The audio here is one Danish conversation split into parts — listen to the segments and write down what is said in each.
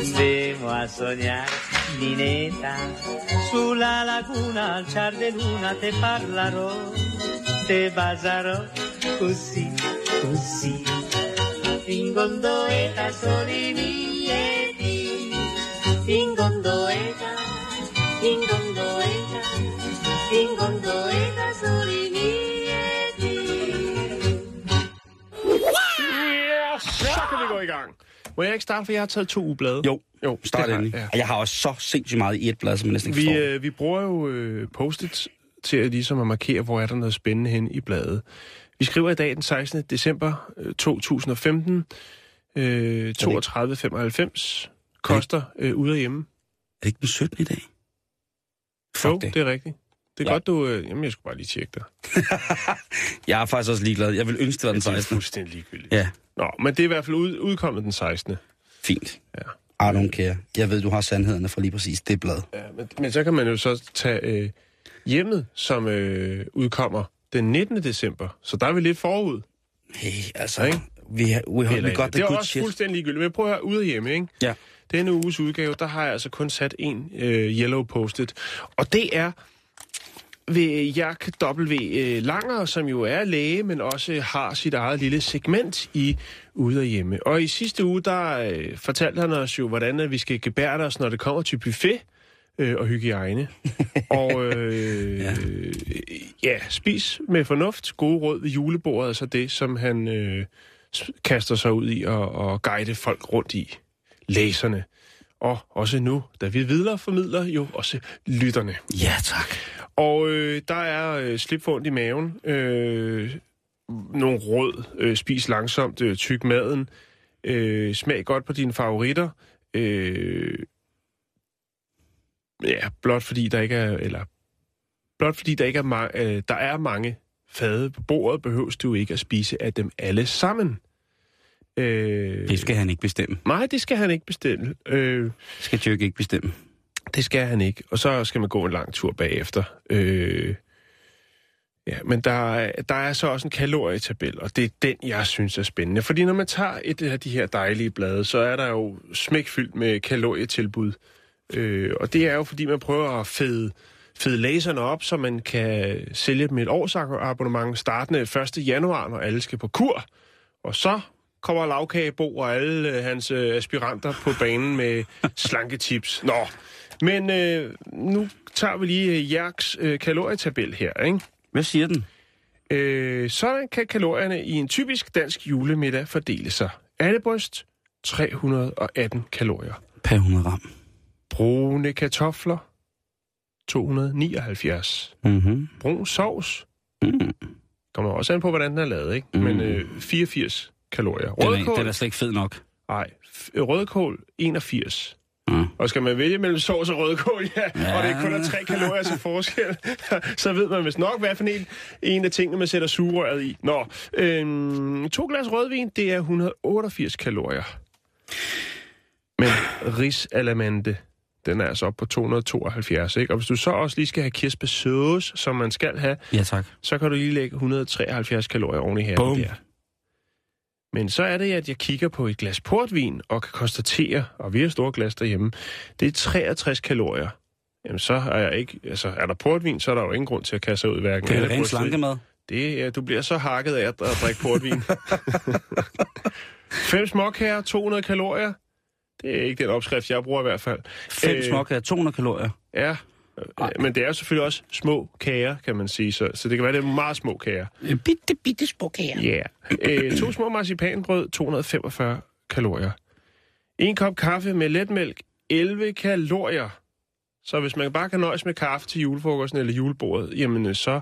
Andremo a sognare, Ninetta, sulla laguna al ciar de luna te parlerò, te baciarò così, così. In gondoletta soli mieti, in gondoletta, in gondoletta, in gondoletta soli mieti. Ja, så kan vi gå i gang. Må jeg ikke starte, for jeg har taget to ugeblade? Jo, jo start det endelig. jeg, Ja. Jeg har også så sindssygt meget i et blad, som jeg næsten ikke Vi, forstår. øh, vi bruger jo øh, post til at, ligesom at markere, hvor er der noget spændende hen i bladet. Vi skriver i dag den 16. december øh, 2015. Øh, 32,95 koster øh, ude og hjemme. Er det ikke den 17. i dag? Jo, Fuck det. det er rigtigt. Det er Ja. godt, du... Øh, jamen, jeg skulle bare lige tjekke dig. Jeg er faktisk også ligeglad. Jeg vil ønske, det var den Det er 16. fuldstændig ligegyldigt. Ja, Nå, men det er i hvert fald ud, udkommet den 16. fint. Ja. I don't care. Jeg ved, du har sandhederne fra lige præcis det blad. Ja, men, men så kan man jo så tage øh, hjemmet, som øh, udkommer den 19. december. Så der er vi lidt forud. Hey, altså, Ikke? vi har, we, Eller we got the det er good også shit. fuldstændig ligegyldigt. Men prøver at høre, ude hjemme, ikke? Ja. Denne uges udgave, der har jeg altså kun sat en øh, yellow post-it. Og det er ved Jack W. øh, Langer, som jo er læge, men også har sit eget lille segment i Ude og Hjemme. Og i sidste uge, der øh, fortalte han os jo, hvordan at vi skal gebære os, når det kommer til buffet øh, og hygiejne. og øh, ja. ja, spis med fornuft, gode råd ved julebordet, altså det, som han øh, kaster sig ud i og, og guide folk rundt i. Læserne. Og også nu, da vi videre formidler jo også lytterne. Ja, tak. Og øh, der er øh, slip for ondt i maven, øh, nogle råd, øh, spis langsomt, øh, tyk maden, øh, smag godt på dine favoritter, øh, ja, blot fordi der ikke er, eller blot fordi der ikke er, ma- øh, der er mange fade på bordet, behøves du ikke at spise af dem alle sammen. Øh, Det skal han ikke bestemme. Nej, det skal han ikke bestemme. Øh, skal Dirk ikke bestemme. det skal han ikke. Og så skal man gå en lang tur bagefter. Øh, ja, men der, er- der er så også en kalorietabel, og det er den, jeg synes er spændende. Fordi når man tager et af de her dejlige blade, så er der jo smækfyldt med kalorietilbud. Øh, og det er jo, fordi man prøver at fede, fede laserne op, så man kan sælge dem et årsabonnement startende 1. januar, når alle skal på kur. Og så kommer lavkagebo og alle øh, hans øh, aspiranter på banen med slanketips. Nå, men øh, nu tager vi lige øh, Jerks øh, kalorietabel her, ikke? Hvad siger den? Øh, sådan kan kalorierne i en typisk dansk julemiddag fordele sig. Andebryst, 318 kalorier. Per 100 gram. Brune kartofler, 279. Mm-hmm. Brun sovs, Mm. kommer også an på, hvordan den er lavet, ikke? Mm. Men øh, 84 kalorier. Den, er, Rødkål, den er slet ikke fed nok. nej, rødkål, 81. Mm. Og skal man vælge mellem sovs og rødkål, ja, ja. og det kun er tre kalorier til forskel, så ved man vist nok, hvad for en, en af tingene, man sætter sugerøret i. Nå, øhm, to glas rødvin, det er 188 kalorier. Men risalamande, den er altså op på 272, ikke? Og hvis du så også lige skal have kirsebærsauce, som man skal have, Ja, tak. så kan du lige lægge 173 kalorier oven i her. Bum. Der. Men så er det, at jeg kigger på et glas portvin og kan konstatere, og vi har store glas derhjemme, det er 63 kalorier. Jamen så er jeg ikke, altså er der portvin, så er der jo ingen grund til at kaste ud hverken. Det er ren slankemad. Det, er, du bliver så hakket af at, drikke portvin. Fem småkager, 200 kalorier. Det er ikke den opskrift, jeg bruger i hvert fald. Fem Øh, øh... småkager, 200 kalorier. Ja, øh, men det er jo selvfølgelig også små kager, kan man sige. Så, så det kan være, det er meget små kager. Bitte, bitte små kager. Ja. Yeah. Øh, to små marcipanbrød, 245 kalorier. En kop kaffe med letmælk, 11 kalorier. Så hvis man bare kan nøjes med kaffe til julefrokosten eller julebordet, jamen øh, så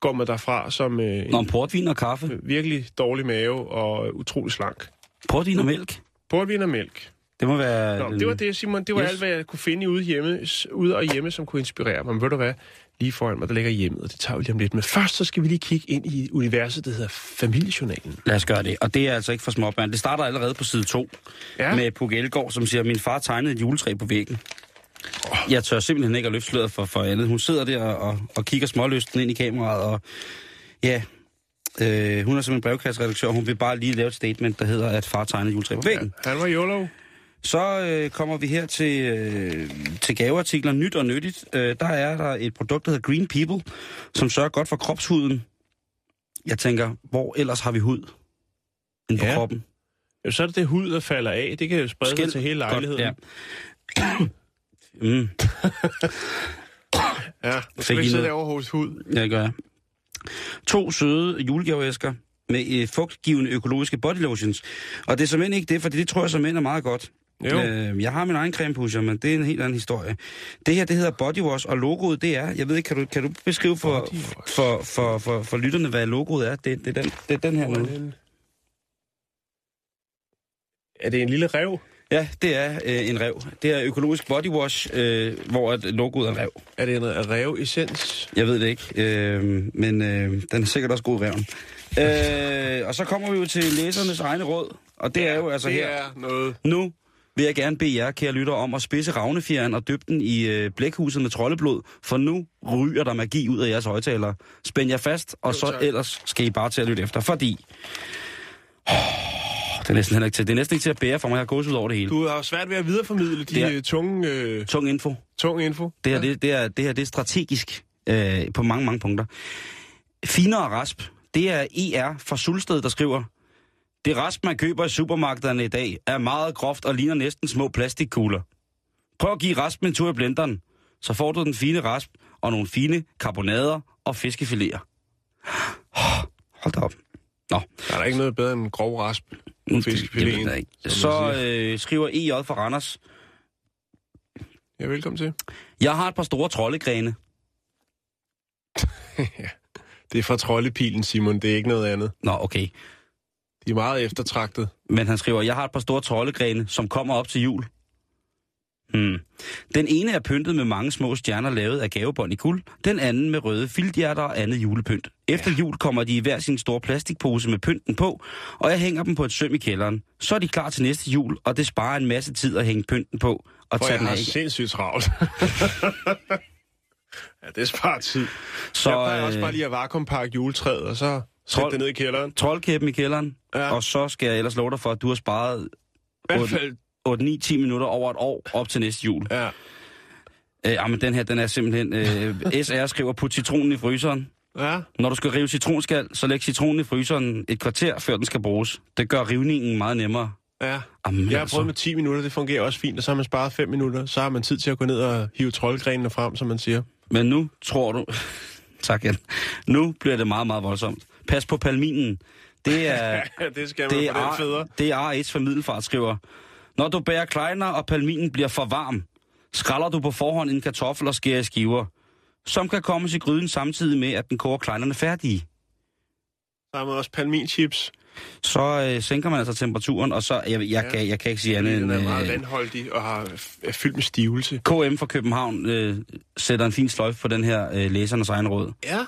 går man derfra som øh, Nå, en en portvin og kaffe. virkelig dårlig mave og utrolig slank. Portvin og mælk. Portvin og mælk. Det må være... Nå, det var det, Simon. Det var Yes. alt, hvad jeg kunne finde ude, hjemme, ude og hjemme, som kunne inspirere mig. Men ved du hvad? Lige foran mig, der ligger hjemmet, og det tager vi lige om lidt. Men først, så skal vi lige kigge ind i universet, der hedder Familiejournalen. Lad os gøre det. Og det er altså ikke for småbørn. Det starter allerede på side 2 Ja. med Puk Elgård, som siger, min far tegnede et juletræ på væggen. Jeg tør simpelthen ikke at løfte sløret for, for andet. Hun sidder der og, og kigger smålysten ind i kameraet, og ja, øh, hun er som en brevkasseredaktør. Hun vil bare lige lave et statement, der hedder, at far tegnede et juletræ på væggen. Han var YOLO. Så øh, kommer vi her til, øh, til gaveartikler. Nyt og nyttigt. Øh, der er der et produkt, der hedder Green People, som sørger godt for kropshuden. Jeg tænker, hvor ellers har vi hud? End på Ja. kroppen? Ja, så er det det hud, der falder af. Det kan jo sprede sig Skæld- til hele lejligheden. Godt, ja. mm, ja. Fik skal ikke sidde derovre hos hud. ja, det gør jeg. To søde julegaveæsker med øh, fugtgivende økologiske body lotions. Og det er simpelthen ikke det, for det tror jeg som er meget godt. Jo. Øh, jeg har min egen creme pusher, men det er en helt anden historie. Det her, det hedder Body Wash, og logoet, det er, jeg ved ikke, kan du, kan du beskrive for, for, for, for, for lytterne, hvad logoet er? Det, det, er, den, det er den her er nu. Er det en lille rev? Ja, det er øh, en rev. Det er økologisk body wash, øh, hvor at logoet er en rev. Er det en rev-essens? Jeg ved det ikke, øh, men øh, den er sikkert også god reven. Øh, og så kommer vi jo til læsernes egne råd, og det er jo altså det her. er noget... Nu vil jeg gerne bede jer, kære lytter, om at spidse ravnefjeren og dyppe den i øh, blækhuset med troldeblod, for nu ryger der magi ud af jeres højtalere. Spænd jer fast, og Jo, så tak. ellers skal I bare til at lytte efter, fordi... Oh, det er næsten heller ikke til, det er næsten ikke til at bære for mig, jeg har gået ud over det hele. Du har svært ved at videreformidle de er- tunge, øh, Tung info. tung info. Det her, det, det, er, det her det er strategisk øh, på mange, mange punkter. Finere rasp, det er ER fra Sulsted, der skriver, det rasp, man køber i supermarkederne i dag, er meget groft og ligner næsten små plastikkugler. Prøv at give raspen en tur i blenderen, så får du den fine rasp og nogle fine karbonader og fiskefiléer. Hold da op. Nå, Der er der ikke noget bedre end grov rasp på det, det ved fiskefiléen. som man Så øh, skriver EJ fra Randers, Ja, velkommen til. jeg har et par store troldegrene. Det er fra troldepilen, Simon. Det er ikke noget andet. Nå, okay. De er meget eftertragtet. Men han skriver, jeg har et par store troldegrene, som kommer op til jul. Hmm. Den ene er pyntet med mange små stjerner lavet af gavebånd i guld, den anden med røde filthjerter og andet julepynt. Efter jul kommer de i hver sin store plastikpose med pynten på, og jeg hænger dem på et søm i kælderen. Så er de klar til næste jul, og det sparer en masse tid at hænge pynten på og For tage jeg den har af. igen. sindssygt travlt. ja, det sparer tid. Så, jeg plejer også øh, bare lige at vakuumpakke juletræet, og så Trold- det ned i kælderen. troldkæppen i kælderen, Ja. og så skal jeg ellers love dig for, at du har sparet I hvert fald, 8-9-10 minutter over et år op til næste jul. ja. Øh, jamen, den her, den er simpelthen... Øh, SR skriver, put citronen i fryseren. Ja, Når du skal rive citronskal, så læg citronen i fryseren et kvarter, før den skal bruges. Det gør rivningen meget nemmere. ja. Jamen, Jeg har altså. prøvet med 10 minutter, det fungerer også fint, og så har man sparet 5 minutter. Så har man tid til at gå ned og hive troldgrenene frem, som man siger. Men nu tror du... tak, Jan. Nu bliver det meget, meget voldsomt. Pas på palminen. Det er... Det skal man det på den er, fædre. det er AS for Middelfart skriver. Når du bærer kleiner, og palminen bliver for varm, skræller du på forhånd en kartoffel og skærer i skiver, som kan komme i gryden samtidig med, at den koger kleinerne færdige. Har man også palminchips. Så øh, sænker man altså temperaturen, og så... Jeg, jeg, Ja. kan, jeg kan ikke sige andet Den end... er meget øh, vandholdig og har, er fyldt med stivelse. KM fra København øh, sætter en fin sløjf på den her øh, læsernes egen råd. Ja.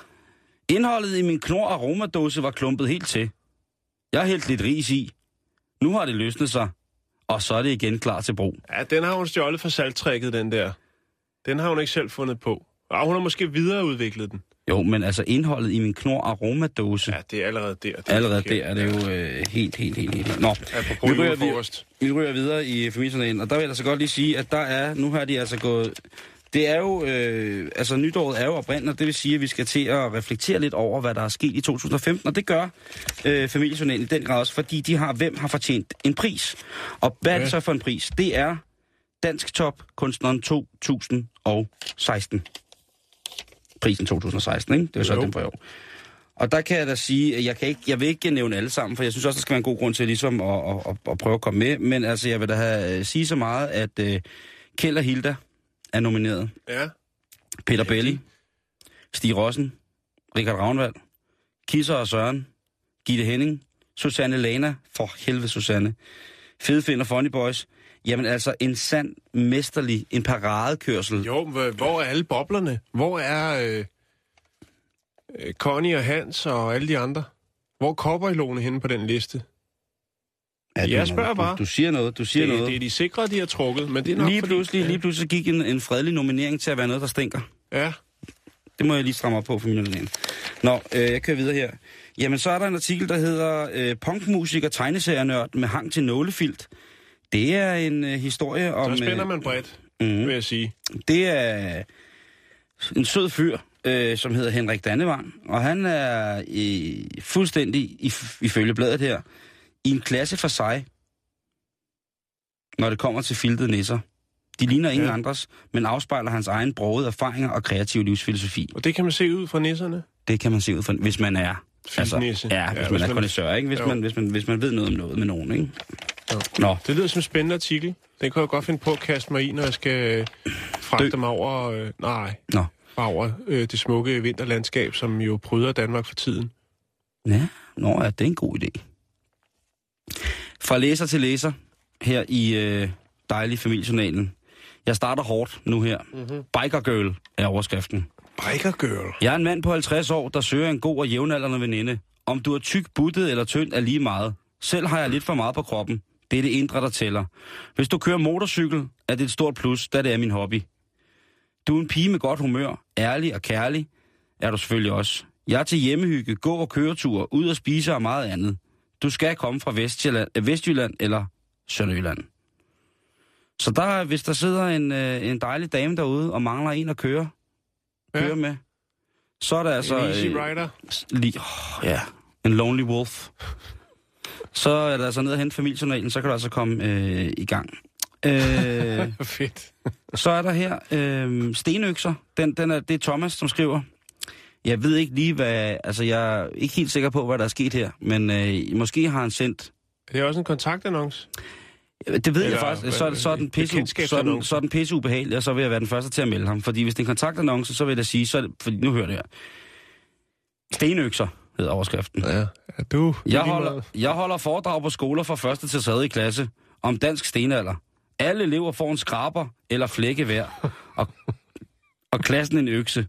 Indholdet i min knor aromadåse var klumpet helt til. Jeg har hældt lidt ris i. Nu har det løsnet sig, og så er det igen klar til brug. Ja, den har hun stjålet fra salttrækket, den der. Den har hun ikke selv fundet på. Og hun har måske videreudviklet den. Jo, men altså indholdet i min knor aromadåse, ja, det er allerede der. Det allerede forkert. der er det jo øh, helt, helt, helt, helt... Nå, Vi ryger julefrokost. vi ryger videre i familiejournalen, og der vil jeg altså godt lige sige, at der er, nu har de altså gået... Det er jo, øh, altså nytåret er jo oprindeligt, og det vil sige, at vi skal til at reflektere lidt over, hvad der er sket i 2015, og det gør øh, familiejournalen i den grad også, fordi de har, hvem har fortjent en pris. Og hvad er det så for en pris? Det er Dansk Top Kunstneren 2016. Prisen 2016, ikke? Det er jo så Jo. den for i år. Og der kan jeg da sige, at jeg, kan ikke, jeg vil ikke nævne alle sammen, for jeg synes også, der skal være en god grund til ligesom at, at, at, at prøve at komme med. Men altså, jeg vil da have, sige så meget, at uh, Kjeld og Hilda er nomineret. Ja. Peter Ja, Belli, Stig Rossen, Richard Ravnvald, Kisser og Søren, Gitte Henning, Susanne Lana, for helvede Susanne, Fede Find og Funny Boys. Jamen altså, en sand, mesterlig, en paradekørsel. Jo, men hvor- er alle boblerne? Hvor er øh, øh, Connie og Hans og alle de andre? Hvor er cowboylåne henne på den liste? Ja, jeg spørger bare. Du, du siger noget, du siger Det, noget. det er de sikre, de har trukket, men det er nok lige fordi... pludselig, lige pludselig gik en, en fredelig nominering til at være noget, der stinker. Ja, Det må jeg lige stramme op på for min nominering. Nå, øh, jeg kører videre her. Jamen, så er der en artikel, der hedder øh, Punkmusiker tegneserienørd med hang til nålefilt. Det er en øh, historie om... så spænder øh, man bredt, mhm. vil jeg sige. Det er en sød fyr, øh, som hedder Henrik Dannevang, og han er øh, fuldstændig, i, ifølge bladet her, i en klasse for sig, når det kommer til filtede nisser. De ligner ingen Ja. andres, men afspejler hans egen brogede erfaringer og kreative livsfilosofi. Og det kan man se ud fra nisserne. Det kan man se ud fra, hvis man er... Filtnisse. ja, Ja, hvis hvis man er man- kondensør, ikke? Hvis Jo. man, hvis, man, hvis man ved noget om noget med nogen, ikke? Jo. Nå, Det lyder som en spændende artikel. Den kan jeg godt finde på at kaste mig i, når jeg skal øh, fragte Dø. mig over... Øh, nej, nå. over øh, det smukke vinterlandskab, som jo pryder Danmark for tiden. Ja, nå ja, det er en god idé. Fra læser til læser, her i øh, dejlig familiejournalen. Jeg starter hårdt nu her. Mm-hmm. Biker Girl er overskriften. Biker girl. Jeg er en mand på 50 år, der søger en god og jævnaldrende veninde. Om du er tyk, buttet eller tynd er lige meget. Selv har jeg lidt for meget på kroppen. Det er det indre, der tæller. Hvis du kører motorcykel, er det et stort plus, da det er min hobby. Du er en pige med godt humør, ærlig og kærlig, er du selvfølgelig også. Jeg er til hjemmehygge, gå- og køreture, ud og spise og meget andet. Du skal komme fra Vestjylland, øh, Vestjylland eller Sønderjylland. Så der, hvis der sidder en, øh, en dejlig dame derude og mangler en at køre, Ja. køre med, så er der altså... en easy øh, rider. Lige, oh, ja, en lonely wolf. Så er der altså ned og hente familiejournalen, så kan du altså komme øh, i gang. Øh, Fedt. så er der her øh, stenøkser. Den, den er, det er Thomas, som skriver. Jeg ved ikke lige, hvad... Altså, jeg er ikke helt sikker på, hvad der er sket her. Men øh, måske har han sendt... Det er også en kontaktannonce. Det ved Eller, jeg faktisk. Så, så, er den pisse, så, er den, så er den pisse ubehagelig, og så vil jeg være den første til at melde ham. Fordi hvis det er en kontaktannonce, så vil jeg da sige... Så det, fordi nu hører det her. Stenøkser hedder overskriften. Ja, ja du. Jeg holder, jeg holder foredrag på skoler fra 1. til 3. klasse om dansk stenalder. Alle elever får en skraber eller flække hver, og, og klassen en økse.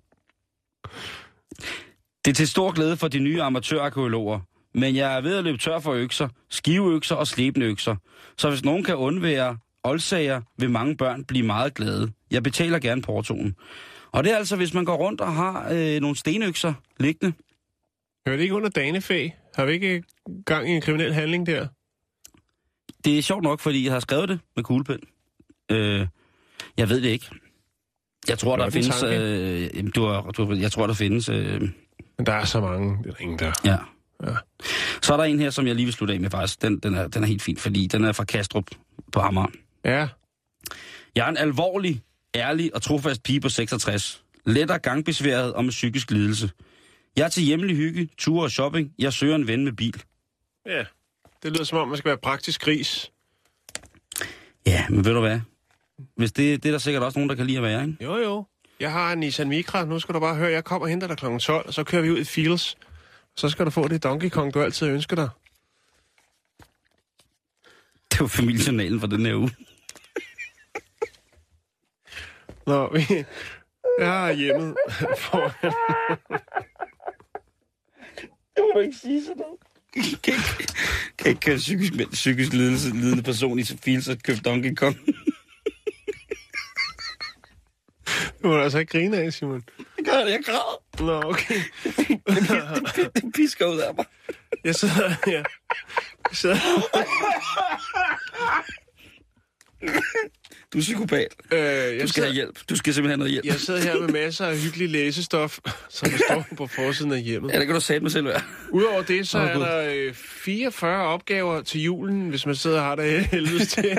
Det er til stor glæde for de nye amatørarkeologer, men jeg er ved at løbe tør for økser, skiveøkser og slebende økser. Så hvis nogen kan undvære oldsager, vil mange børn blive meget glade. Jeg betaler gerne portoen. Og det er altså, hvis man går rundt og har øh, nogle stenøkser liggende, Hører det ikke under danefæ? Har vi ikke gang i en kriminel handling der? Det er sjovt nok, fordi jeg har skrevet det med kuglepen. Øh, jeg ved det ikke. Jeg tror, der findes... tanke? Øh, du har, du, jeg tror, der findes... Øh, Men der er så mange. Det er der ingen, der... ja. Ja. Så er der en her, som jeg lige vil slutte af med faktisk. Den, den, er, den er helt fin, fordi den er fra Kastrup på Amager. Ja, Jeg er en alvorlig, ærlig og trofast pige på 66. Lettere gangbesværet og med psykisk lidelse. Jeg er til hjemlig hygge, ture og shopping. Jeg søger en ven med bil. ja. Det lyder som om, man skal være praktisk gris. Ja, men ved du hvad? Hvis det, det er der sikkert også nogen, der kan lide at være, ikke? Jo, jo. Jeg har en Nissan Micra. Nu skal du bare høre, jeg kommer og henter dig kl. 12, og så kører vi ud i Fields. Så skal du få det Donkey Kong, du altid ønsker dig. Det var familiejournalen for den her uge. Nå, vi... Jeg er hjemmet. For... Det må du ikke sige sådan noget. Kan ikke, kan ikke køre psykisk, psykisk lidelse, lidende person i Fields og købe Donkey Kong. Må du altså ikke grine af, Simon. Det gør det, jeg græder. Nå, okay. Det pisker ud af mig. Jeg sidder her. Jeg sidder... Du er psykopat. Øh, jeg, Du skal have sidder, hjælp. Du skal simpelthen have noget hjælp. jeg sidder her med masser af hyggelig læsestof, som står på forsiden af hjemmet. Ja, det kan du sætte mig selv være. Udover det, så Åh, er der øh, 44 opgaver til julen, hvis man sidder og har det helvedes til.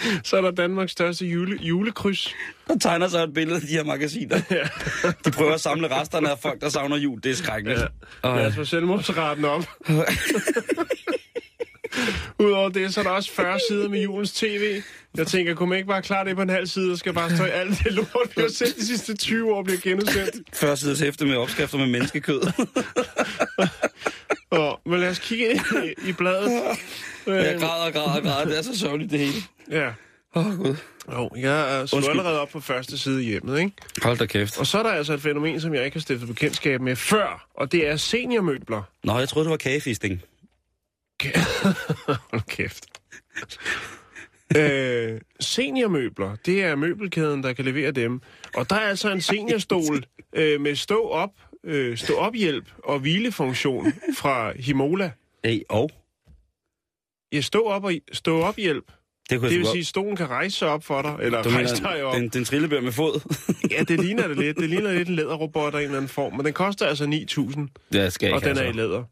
så er der Danmarks største jule, julekryds. Der tegner sig et billede af de her magasiner. De prøver at samle resterne af folk, der savner jul. Det er skrækkeligt. Ja. Ja. Lad os få selvmordsraten op. Udover det, så er der også 40 sider med julens tv. Jeg tænker, kunne man ikke bare klare det på en halv side, og skal bare stå i alt det lort, vi har set de sidste 20 år, bliver genudsendt. Første sides hæfte med opskrifter med menneskekød. Og Men lad os kigge ind i, i bladet. Jeg græder og græder og græder. Det er så sørgeligt, det hele. Ja. Åh, oh, Gud. Jo, jeg er så Undskyld. allerede op på første side hjemmet, ikke? Hold da kæft. Og så er der altså et fænomen, som jeg ikke har stiftet bekendtskab med før, og det er seniormøbler. Nå, jeg troede, det var kagefisting. Hold kæft. øh, seniormøbler, det er møbelkæden, der kan levere dem. Og der er altså en seniorstol øh, med stå op, øh, stå op hjælp og hvilefunktion fra Himola. Hey, og? Ja, stå op og stå op hjælp. Det, kunne Det vil sige, at stolen kan rejse sig op for dig, eller Du rejse dig op. den, den trillebør med fod? Ja, det ligner det lidt. Det ligner lidt en læderrobot af en eller anden form, men den koster altså 9.000, det skal jeg og den er i læder.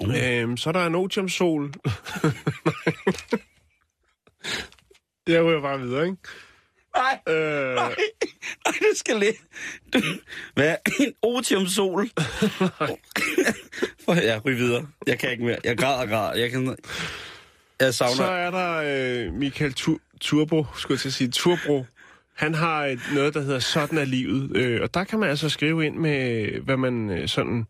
Uh. Øhm, så er der en otiumsol. det er jo bare videre, ikke? Nej, Øh, nej, det skal lidt. Du, hvad? En otiumsol? For jeg ryger videre. Jeg kan ikke mere. Jeg græder og græder. Jeg, kan, jeg savner... så er der øh, Michael Tur- Turbo, skulle jeg til at sige, Turbro. Han har et, noget, der hedder Sådan er livet. Øh, og der kan man altså skrive ind med, hvad man øh, sådan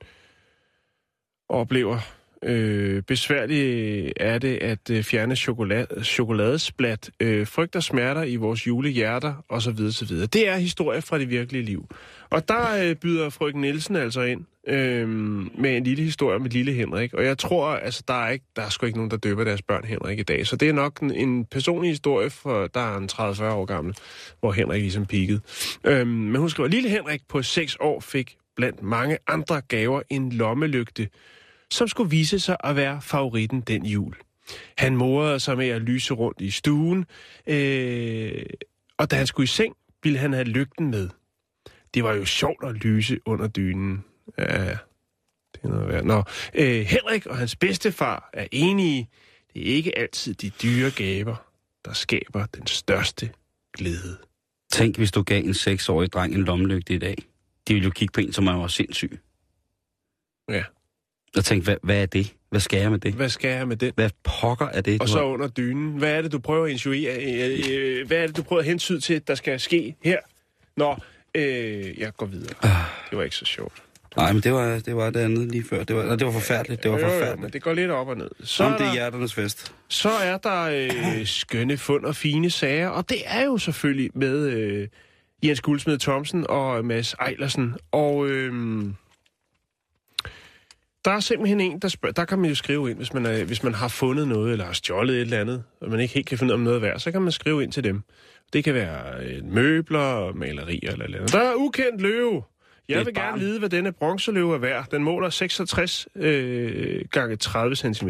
oplever. Øh, besværligt øh, er det at øh, fjerne chokolade, chokoladesplat, øh, frygt og smerter i vores julehjerter osv. osv. Det er historie fra det virkelige liv. Og der øh, byder frøken Nielsen altså ind øh, med en lille historie med lille Henrik. Og jeg tror, altså, der er, ikke, der er sgu ikke nogen, der døber deres børn Henrik i dag. Så det er nok en, en personlig historie, for der er en 30-40 år gammel, hvor Henrik ligesom peakede. Øh, men hun skriver, lille Henrik på 6 år fik blandt mange andre gaver en lommelygte, som skulle vise sig at være favoritten den jul. Han morede sig med at lyse rundt i stuen, øh, og da han skulle i seng, ville han have lygten med. Det var jo sjovt at lyse under dynen. Ja, det er noget værd. Nå, øh, Henrik og hans bedstefar er enige. Det er ikke altid de dyre gaver, der skaber den største glæde. Tænk, hvis du gav en seksårig dreng en lommelygte i dag. De ville jo kigge på en, som man var sindssyg. Ja. Jeg tænkte, hvad, hvad er det? Hvad skal jeg med det? Hvad skal jeg med det? Hvad pokker er det? Og så har- under dynen. Hvad er det, du prøver at insinuere? Øh, øh, hvad er det, du prøver at hensyde til, der skal ske her? Nå, øh, jeg går videre. Det var ikke så sjovt. Nej, men det var, det var det andet lige før. Det var, det var forfærdeligt. Det var Jo, jo, forfærdeligt. men det går lidt op og ned. Så Som er det er hjerternes fest. så er der øh, skønne fund og fine sager, og det er jo selvfølgelig med øh, Jens Guldsmed Thomsen og Mads Ejlersen. Og øh, der er simpelthen en, der spørger, der kan man jo skrive ind, hvis man, er, hvis man har fundet noget, eller har stjålet et eller andet, og man ikke helt kan finde ud af om noget er værd, så kan man skrive ind til dem. Det kan være øh, møbler, malerier eller andet. Der er ukendt løve. Jeg vil gerne vide, hvad denne bronzeløve er værd. Den måler 66 øh, gange 30 cm.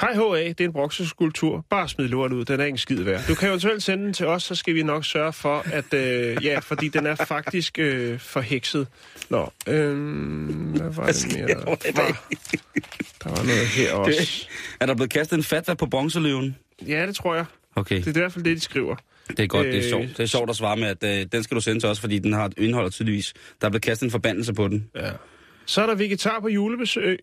Hej HA, det er en bronzeskulptur. Bare smid lort ud, den er ikke en skid værd. Du kan eventuelt sende den til os, så skal vi nok sørge for, at... Øh, ja, fordi den er faktisk øh, forhekset. Nå, øh, hvad var det mere? Der var, der var noget her også. Er der blevet kastet en fatwa på bronzeløven? Ja, det tror jeg. Okay, Det er i hvert fald det, de skriver. det er godt, det er Øh, sjovt. Det er sjovt at svare med, at øh, den skal du sende til os, fordi den har et indhold tydeligvis. Der er blevet kastet en forbandelse på den. Ja. Så er der vegetar på julebesøg.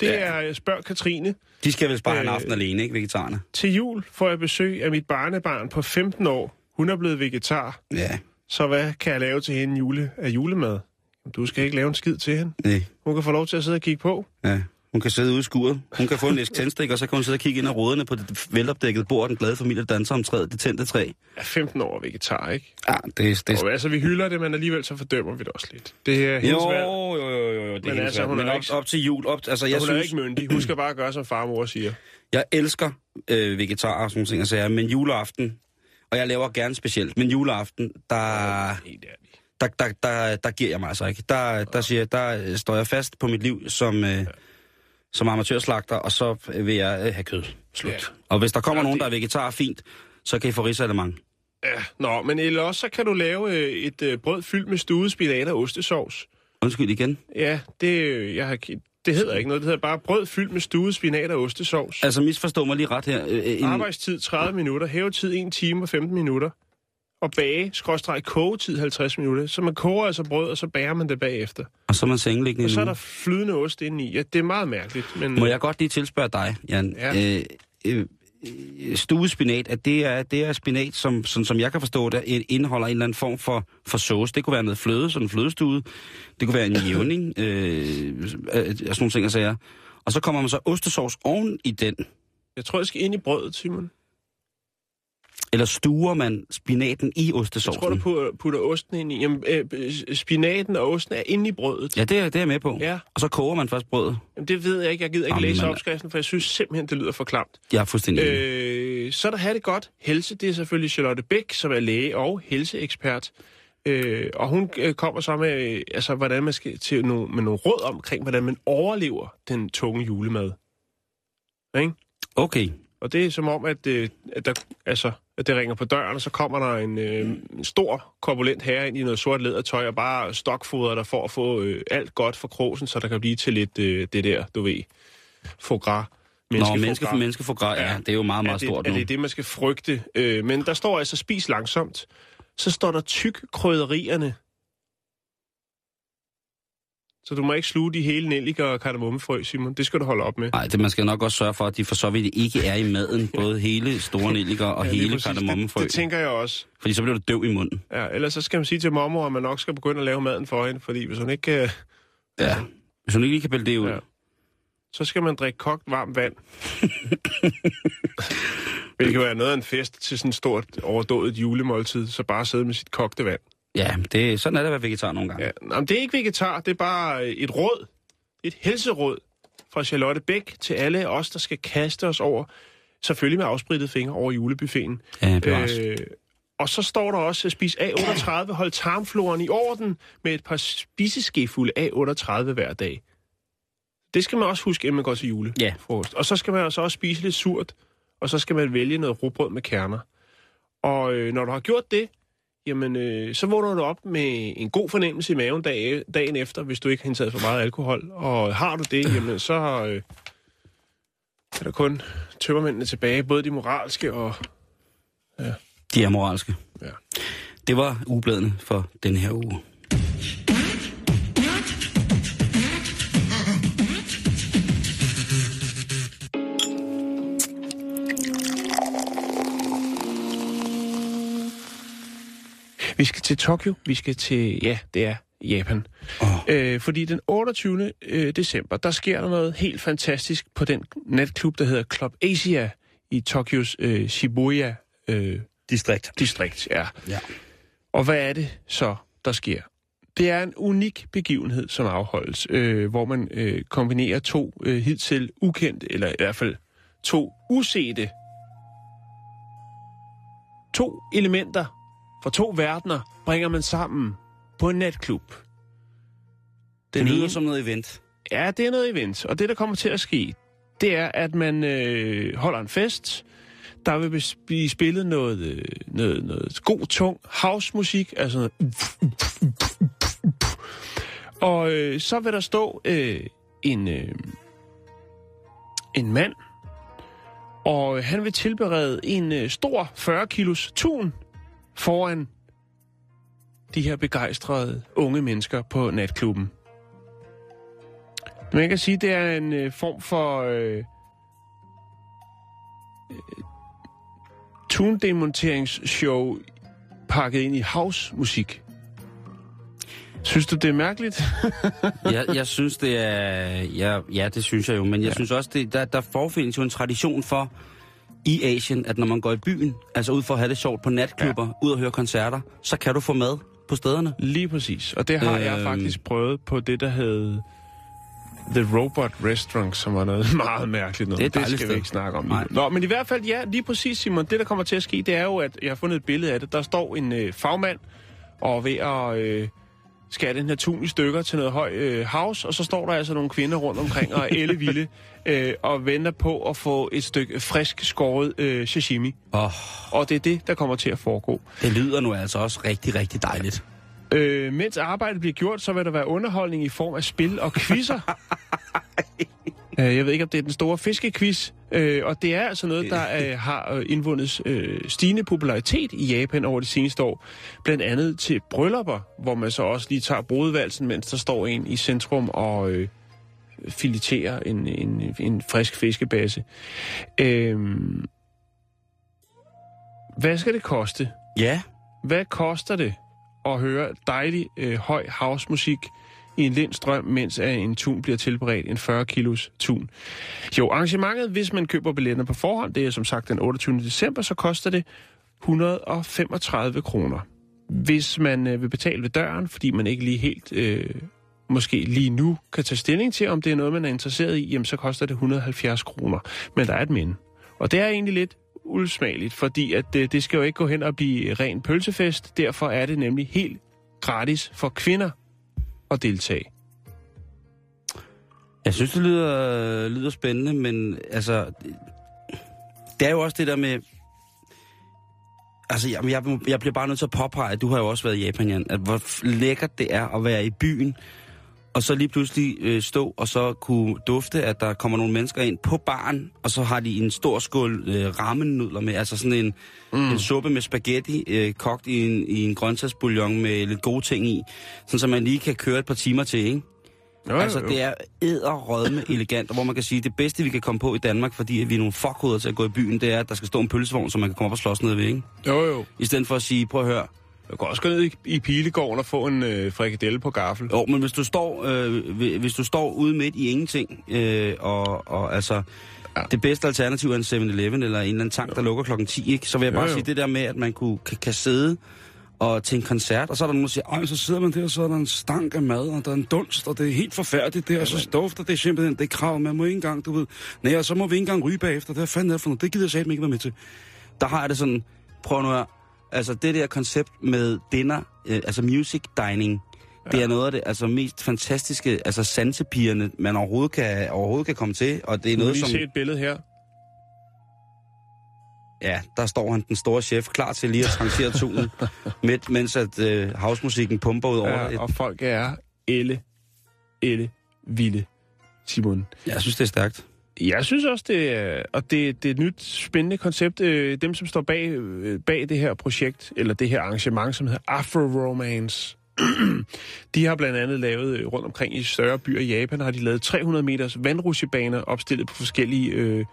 Det Ja. er Spørg Katrine. De skal vel bare have en Øh, aften alene, ikke, vegetarerne? Til jul får jeg besøg af mit barnebarn på 15 år. Hun er blevet vegetar. Ja, Så hvad kan jeg lave til hende jule, af julemad? Du skal ikke lave en skid til hende. nej. Hun kan få lov til at sidde og kigge på. Ja. Hun kan sidde ude i skuret. Hun kan få en æsk tændstik, og så kan hun sidde og kigge ind ad ruderne på det velopdækkede bord, den glade familie danser om træet, det tændte træ. Ja, 15 år vegetar, ikke? Ja, det, det, Og altså, vi hylder det, men alligevel så fordømmer vi det også lidt. Det er hendes jo, valg. jo, jo, jo, jo, det er Men altså, altså, hun Men er op, ikke- op til jul, op, altså, jeg hun synes, er ikke myndig. Hun skal bare gøre, som far og mor siger. jeg elsker øh, vegetarer og sådan nogle ting, og sager, men juleaften, og jeg laver gerne specielt, men juleaften, der, Helt ærligt. der, der, der, der giver jeg mig altså ikke. Der, der, siger, der øh, står jeg fast på mit liv som, øh, som amatørslagter, og så vil jeg øh, have kød. Slut. Ja. Og hvis der kommer Ja, nogen, der er vegetar, fint, så kan I få risalemang. Ja, nå, men eller også så kan du lave øh, et øh, brød fyldt med stuet spinat og ostesovs. Undskyld igen. Ja, det, øh, jeg har, det hedder ikke noget. Det hedder bare brød fyldt med stuet spinat og ostesovs. Altså misforstå mig lige ret her. Øh, En, Arbejdstid 30 minutter, hævetid 1 time og 15 minutter. Og bage, skråstreg, kogetid 50 minutter. Så man koger altså brød, og så bager man det bagefter. og så er man sengeliggende Og så er der flydende ost indeni. Ja, det er meget mærkeligt, men... Må jeg godt lige tilspørge dig, Jan? Ja. Øh, øh, øh, stuespinat, at det er, det er spinat, som, som, som jeg kan forstå det, et- indeholder en eller anden form for, for sauce. Det kunne være noget fløde, sådan en flødestude. Det kunne være en jævning, øh, øh, sådan nogle ting, jeg siger. Og så kommer man så ostesauce oven i den. Jeg tror, jeg skal ind i brødet, Simon. Eller stuer man spinaten i Jeg ostesaucen? tror, du putter, putter osten ind i. Jamen, øh, spinaten og osten er inde i brødet. Ja, det er, det er jeg med på. Ja. Og så koger man først brødet. Jamen, det ved jeg ikke. Jeg gider ikke Jamen, læse man- opskriften, for jeg synes simpelthen, det lyder for klamt. Jeg er fuldstændig. Øh, så er der have det godt. Helse, det er selvfølgelig Charlotte Bæk, som er læge og helseekspert. Øh, og hun øh, kommer så med, øh, altså, hvordan man skal til nogle, med nogle råd omkring, hvordan man overlever den tunge julemad. Ikke? Okay. Og det er som om, at, øh, at, der, altså, det ringer på døren, og så kommer der en, øh, en stor, korpulent herre ind i noget sort lædertøj, og bare stokfoder der for at få øh, alt godt for krosen, så der kan blive til lidt øh, det der, du ved, foie gras. Nå, Menneskefoie menneske for menneske for græd, ja, det er jo meget, meget er det, stort er nu. det det, man skal frygte? Øh, men der står altså, spis langsomt. Så står der tyk krydderierne. Så du må ikke sluge de hele nelliker og kardemommefrø, Simon. Det skal du holde op med. Nej, det man skal nok også sørge for, at de for så vidt ikke er i maden, både hele store nelliker og Ja, hele kardemommefrø. Det, det tænker jeg også. Fordi så bliver du døv i munden. Ja, ellers så skal man sige til mormor, at man nok skal begynde at lave maden for hende, fordi hvis hun ikke kan, Ja. Hvis hun ikke lige kan pille det ud. Ja. Så skal man drikke kogt varmt vand. Det kan være noget af en fest til sådan et stort overdået julemåltid, så bare sidde med sit kogte vand. Ja, det, sådan er det at være vegetar nogle gange. Ja, nå, men det er ikke vegetar, det er bare øh, et råd. Et helseråd fra Charlotte Bæk til alle os, der skal kaste os over, selvfølgelig med afsprittede fingre over julebuffeten. Ja. Øh, og så står der også, spis A38, hold tarmfloren i orden med et par spiseskefulde A38 hver dag. Det skal man også huske, inden man går til jule. Ja. Frokost. Og så skal man altså også spise lidt surt, og så skal man vælge noget rugbrød med kerner. Og øh, når du har gjort det, jamen, øh, så vågner du op med en god fornemmelse i maven dag, dagen efter, hvis du ikke har indtaget for meget alkohol. Og har du det, jamen, så øh, er der kun tømmermændene tilbage, både de moralske og... De er moralske. Ja. Det var ugebladene for den her uge. Vi skal til Tokyo, vi skal til, ja, det er Japan. Åh. Øh, fordi den 28. øh, december, der sker der noget helt fantastisk på den natklub, der hedder Club Asia i Tokyos øh, Shibuya øh, Distrikt. distrikt. Ja. Ja. Og hvad er det så, der sker? Det er en unik begivenhed, som afholdes, øh, hvor man øh, kombinerer to øh, hidtil ukendte, eller i hvert fald to usete, to elementer fra to verdener bringer man sammen på en natklub. Det Den lyder ene- som noget event. Ja, det er noget event, og det, der kommer til at ske, det er, at man øh, holder en fest. Der vil blive spillet noget, øh, noget, noget god, tung house-musik, altså noget... Og øh, så vil der stå øh, en, øh, en mand, og han vil tilberede en øh, stor 40 kilos tun foran de her begejstrede unge mennesker på natklubben. Man kan sige, det er en øh, form for øh, øh, tundemonteringsshow pakket ind i house-musik. Synes du, det er mærkeligt? jeg, jeg synes, det er... Ja, ja, det synes jeg jo. Men jeg ja. synes også, det, der, der forfindes jo en tradition for i Asien, at når man går i byen, altså ud for at have det sjovt på natklubber, ja. ud og høre koncerter, så kan du få mad på stederne. Lige præcis. Og det har øhm... jeg Øhm. faktisk prøvet på det, der hed The Robot Restaurant, som var noget meget mærkeligt noget. Det er et det skal sted. vi ikke snakke om. Nej. Nå, men i hvert fald, ja, lige præcis, Simon. Det, der kommer til at ske, det er jo, at jeg har fundet et billede af det. Der står en øh, fagmand og ved at øh, skære den her tun i stykker til noget høj øh, house, og så står der altså nogle kvinder rundt omkring og er ellevilde øh, og venter på at få et stykke frisk skåret øh, sashimi. Åh, Og det er det, der kommer til at foregå. det lyder nu altså også rigtig, rigtig dejligt. Øh, mens arbejdet bliver gjort, så vil der være underholdning i form af spil og quizzer. Øh, Jeg ved ikke, om det er den store fiskequiz, øh, og det er altså noget, der øh, har øh, indvundet øh, stigende popularitet i Japan over de seneste år. Blandt andet til bryllupper, hvor man så også lige tager brudvalsen, mens der står en i centrum og øh, fileterer en, en, en frisk fiskebasse. Øh, Hvad skal det koste? Ja, Hvad koster det at høre dejlig øh, høj housemusik i en lind strøm, mens at en tun bliver tilberedt, en 40 kilos tun? Jo, arrangementet, hvis man køber billetterne på forhånd, det er som sagt den 28. december, så koster det 135 kroner. Hvis man øh, vil betale ved døren, fordi man ikke lige helt, øh, måske lige nu, kan tage stilling til, om det er noget, man er interesseret i, jamen så koster det 170 kroner. Men der er et men. Og det er egentlig lidt uldsmageligt, fordi at det, det skal jo ikke gå hen og blive ren pølsefest. Derfor er det nemlig helt gratis for kvinder at deltage. jeg synes, det lyder, lyder spændende, men altså, det er jo også det der med, altså, jeg, jeg, jeg bliver bare nødt til at påpege, at du har jo også været i Japan, Jan, at hvor lækkert det er at være i byen, og så lige pludselig øh, stå og så kunne dufte, at der kommer nogle mennesker ind på baren, og så har de en stor skål øh, ramennudler med, altså sådan en, mm. en suppe med spaghetti, øh, kogt i en, i en grøntsagsbouillon med lidt gode ting i, sådan så man lige kan køre et par timer til, ikke? Jo, Altså, det er æderrødme elegant, og hvor man kan sige, at det bedste, vi kan komme på i Danmark, fordi at vi er nogle fuckhoveder til at gå i byen, det er, at der skal stå en pølsevogn, så man kan komme op og slås ned ved, ikke? Jo, jo. I stedet for at sige, prøv at høre, Du kan også gå ned i, i Pilegården og få en øh, frikadelle på gaffel. Jo, men hvis du står, øh, hvi- hvis du står ude midt i ingenting, øh, og, og altså, Ja. det bedste alternativ er en 7-Eleven eller en eller anden tank, der lukker klokken 10, ikke? så vil jeg Jo, bare jo. sige det der med, at man kunne, kan, kan sidde og til en koncert, og så er der nogen, der siger, så sidder man der, og så er der en stank af mad, og der er en dunst, og det er helt forfærdeligt der, og så dufter det simpelthen, det er krav, man må ikke engang, du ved, nej, og så må vi ikke engang ryge bagefter, det er fandme for noget, det gider jeg ikke være med til. Der har jeg det sådan, prøv nu her, altså det der koncept med dinner, øh, altså music dining, det er noget af det altså mest fantastiske, altså sansepigerne, man overhovedet kan, overhovedet kan komme til, og det er noget, som... se et billede her. Ja, der står han, den store chef, klar til lige at trangere tunen, midt, mens at øh, housemusikken pumper ud over Ja, et, og folk er elle, elle, vilde, Simon. Jeg synes, det er stærkt. Jeg synes også, det er, og det, det er et nyt spændende koncept. Øh, dem, som står bag, øh, bag det her projekt, eller det her arrangement, som hedder Afro Romance, de har blandt andet lavet øh, rundt omkring i større byer i Japan, har de lavet 300 meters vandrusjebaner opstillet på forskellige øh,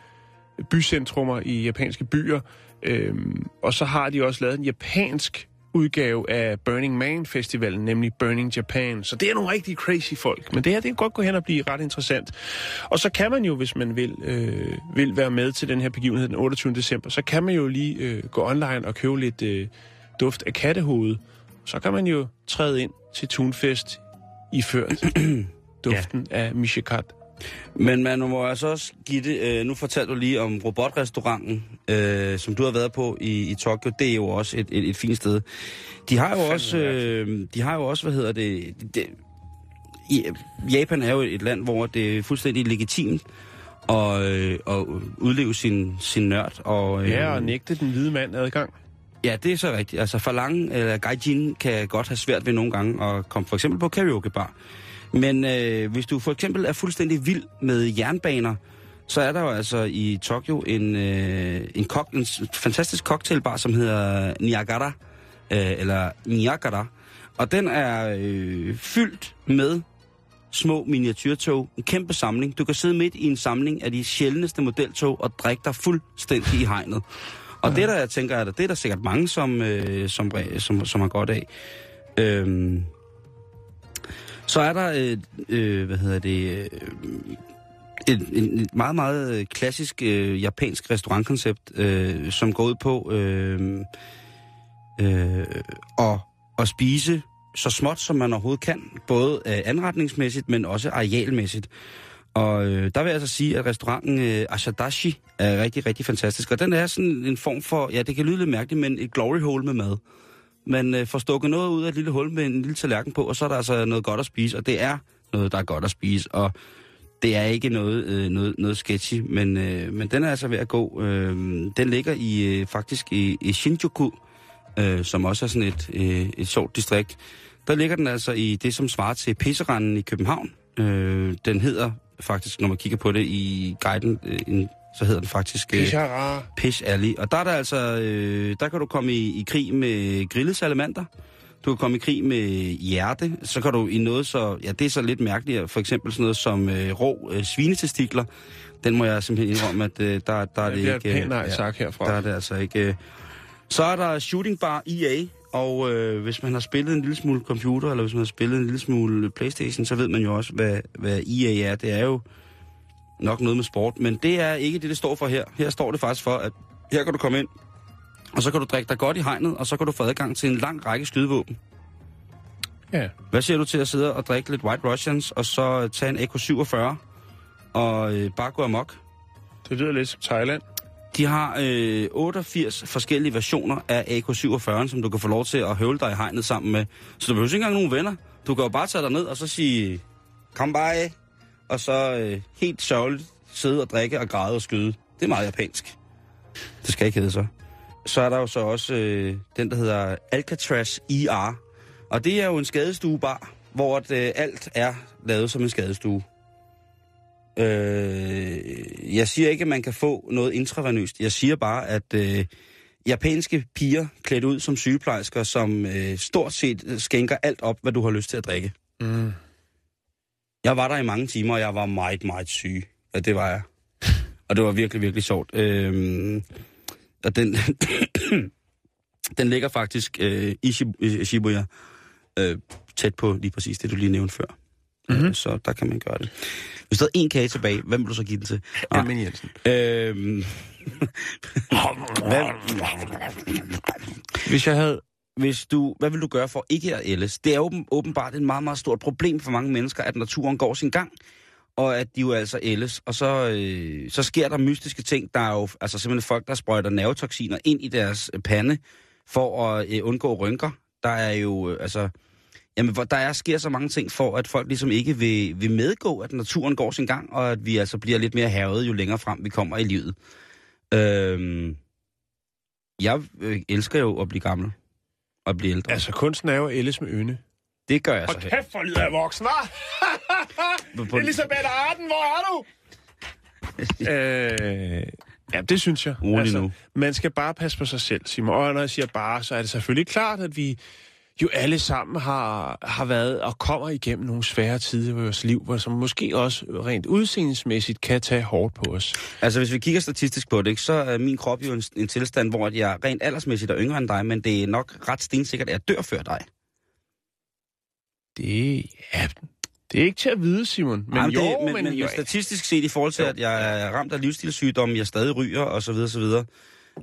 bycentrummer i japanske byer. Øhm, og så har de også lavet en japansk udgave af Burning Man Festivalen, nemlig Burning Japan. Så det er nogle rigtig crazy folk. Men det her, det kan godt gå hen og blive ret interessant. Og så kan man jo, hvis man vil, øh, vil være med til den her begivenhed den 28. december, så kan man jo lige øh, gå online og købe lidt øh, duft af kattehoved. Så kan man jo træde ind til Tunfest iført duften ja. af Mishikat. Men man må altså også give det... Øh, nu fortalte du lige om robotrestauranten, øh, som du har været på i, i Tokyo. Det er jo også et, et, et fint sted. De har jo også... Øh, de har jo også, hvad hedder det... det Japan er jo et land, hvor det er fuldstændig legitimt at, øh, at udleve sin, sin nørd. Og, øh, Ja, og nægte den hvide mand adgang. Ja, det er så rigtigt. Altså Falang eller Gaijin kan godt have svært ved nogle gange at komme for eksempel på karaokebar. Men øh, hvis du for eksempel er fuldstændig vild med jernbaner, så er der jo altså i Tokyo en, øh, en, kok, en fantastisk cocktailbar, som hedder Niagara, øh, eller Niagara. Og den er øh, fyldt med små miniatyrtog. En kæmpe samling. Du kan sidde midt i en samling af de sjældneste modeltog og drikke dig fuldstændig i hegnet. Og det der, jeg tænker, er der, det er der sikkert mange, som, øh, som, som, som har godt af. Øhm, så er der, et, øh, hvad hedder det, øh, et, en, et meget, meget øh, klassisk øh, japansk restaurantkoncept, øh, som går ud på øh, øh, at, at spise så småt, som man overhovedet kan, både øh, anretningsmæssigt, men også arealmæssigt. Og øh, der vil jeg altså sige, at restauranten øh, Ashadashi er rigtig, rigtig fantastisk. Og den er sådan en form for, ja, det kan lyde lidt mærkeligt, men et glory hole med mad. Man øh, får stukket noget ud af et lille hul med en lille tallerken på, og så er der altså noget godt at spise. Og det er noget, der er godt at spise. Og det er ikke noget, øh, noget, noget sketchy, men, øh, men den er altså ved at gå. Øh, den ligger i øh, faktisk i, i Shinjuku, øh, som også er sådan et, øh, et sjovt distrikt. Der ligger den altså i det, som svarer til Pisseranden i København. Øh, den hedder faktisk, når man kigger på det i guiden, øh, en, så hedder den faktisk... Øh, Pishara. Pish Alley. Og der er der altså, øh, der kan du komme i, i krig med grillet salamander. Du kan komme i krig med hjerte. Så kan du i noget så, ja det er så lidt mærkeligt, for eksempel sådan noget som øh, rå øh, svinetestikler. Den må jeg simpelthen indrømme, at øh, der, der er Ja, det det er ikke... et øh, nej tak herfra. Der er det altså ikke... Øh, Så er der Shooting Bar EA, og øh, hvis man har spillet en lille smule computer, eller hvis man har spillet en lille smule Playstation, så ved man jo også, hvad, hvad EA er. Det er jo nok noget med sport, men det er ikke det, det står for her. Her står det faktisk for, at her kan du komme ind, og så kan du drikke dig godt i hegnet, og så kan du få adgang til en lang række skydevåben. Ja. Hvad siger du til at sidde og drikke lidt White Russians, og så tage en AK-47 og øh, bare gå amok? Det lyder lidt som Thailand. De har øh, 88 forskellige versioner af AK-47, som du kan få lov til at høvle dig i hegnet sammen med. Så du behøver ikke engang nogen venner. Du kan jo bare tage dig ned og så sige, kom bare og så øh, helt sørgeligt sidde og drikke og græde og skyde. Det er meget japansk. Det skal ikke hedde så. Så er der jo så også øh, den, der hedder Alcatraz IR. Og det er jo en skadestuebar, hvor at, øh, alt er lavet som en skadestue. Øh, jeg siger ikke, at man kan få noget intravenøst. Jeg siger bare, at øh, japanske piger klædt ud som sygeplejersker, som øh, stort set øh, skænker alt op, hvad du har lyst til at drikke. Mm. Jeg var der i mange timer, og jeg var meget, meget syg. Ja, det var jeg. Og det var virkelig, virkelig sjovt. Øhm, og den, den ligger faktisk øh, i Shib- i Shibuya, øh, tæt på lige præcis det, du lige nævnte før. Mm-hmm. Øh, så der kan man gøre det. Hvis der er en kage tilbage, hvem vil du så give den til? Ah, Jamen Jensen. øhm, Hvis jeg havde hvis du, hvad vil du gøre for ikke at ældes? Det er åben, åbenbart et meget, meget stort problem for mange mennesker, at naturen går sin gang, og at de jo altså ældes. Og så, øh, så sker der mystiske ting. Der er jo altså simpelthen folk, der sprøjter nervetoksiner ind i deres øh, pande for at øh, undgå rynker. Der er jo, øh, altså... Jamen, der er, sker så mange ting for, at folk ligesom ikke vil, vil medgå, at naturen går sin gang, og at vi altså bliver lidt mere havet, jo længere frem vi kommer i livet. Øh, jeg øh, elsker jo at blive gammel og blive ældre. Altså, kunsten er jo at ældes med øne. Det gør jeg så Og kæft, hvor lyder jeg voksen, hva'? På- Elisabeth Arden, hvor er du? øh, ja, det synes jeg. Rolig nu. Man skal bare passe på sig selv, Simon. Og når jeg siger bare, så er det selvfølgelig klart, at vi jo alle sammen har, har været og kommer igennem nogle svære tider i vores liv, hvor som måske også rent udseendelsmæssigt kan tage hårdt på os. Altså, hvis vi kigger statistisk på det, ikke, så er min krop jo en, en tilstand, hvor at jeg rent aldersmæssigt er yngre end dig, men det er nok ret stensikkert, at jeg dør før dig. Det, ja, det er ikke til at vide, Simon. Men Ej, jo, det, men, men, men jo, statistisk set i forhold til, Jo. at jeg er ramt af livsstilssygdomme, jeg stadig ryger og så videre, så videre.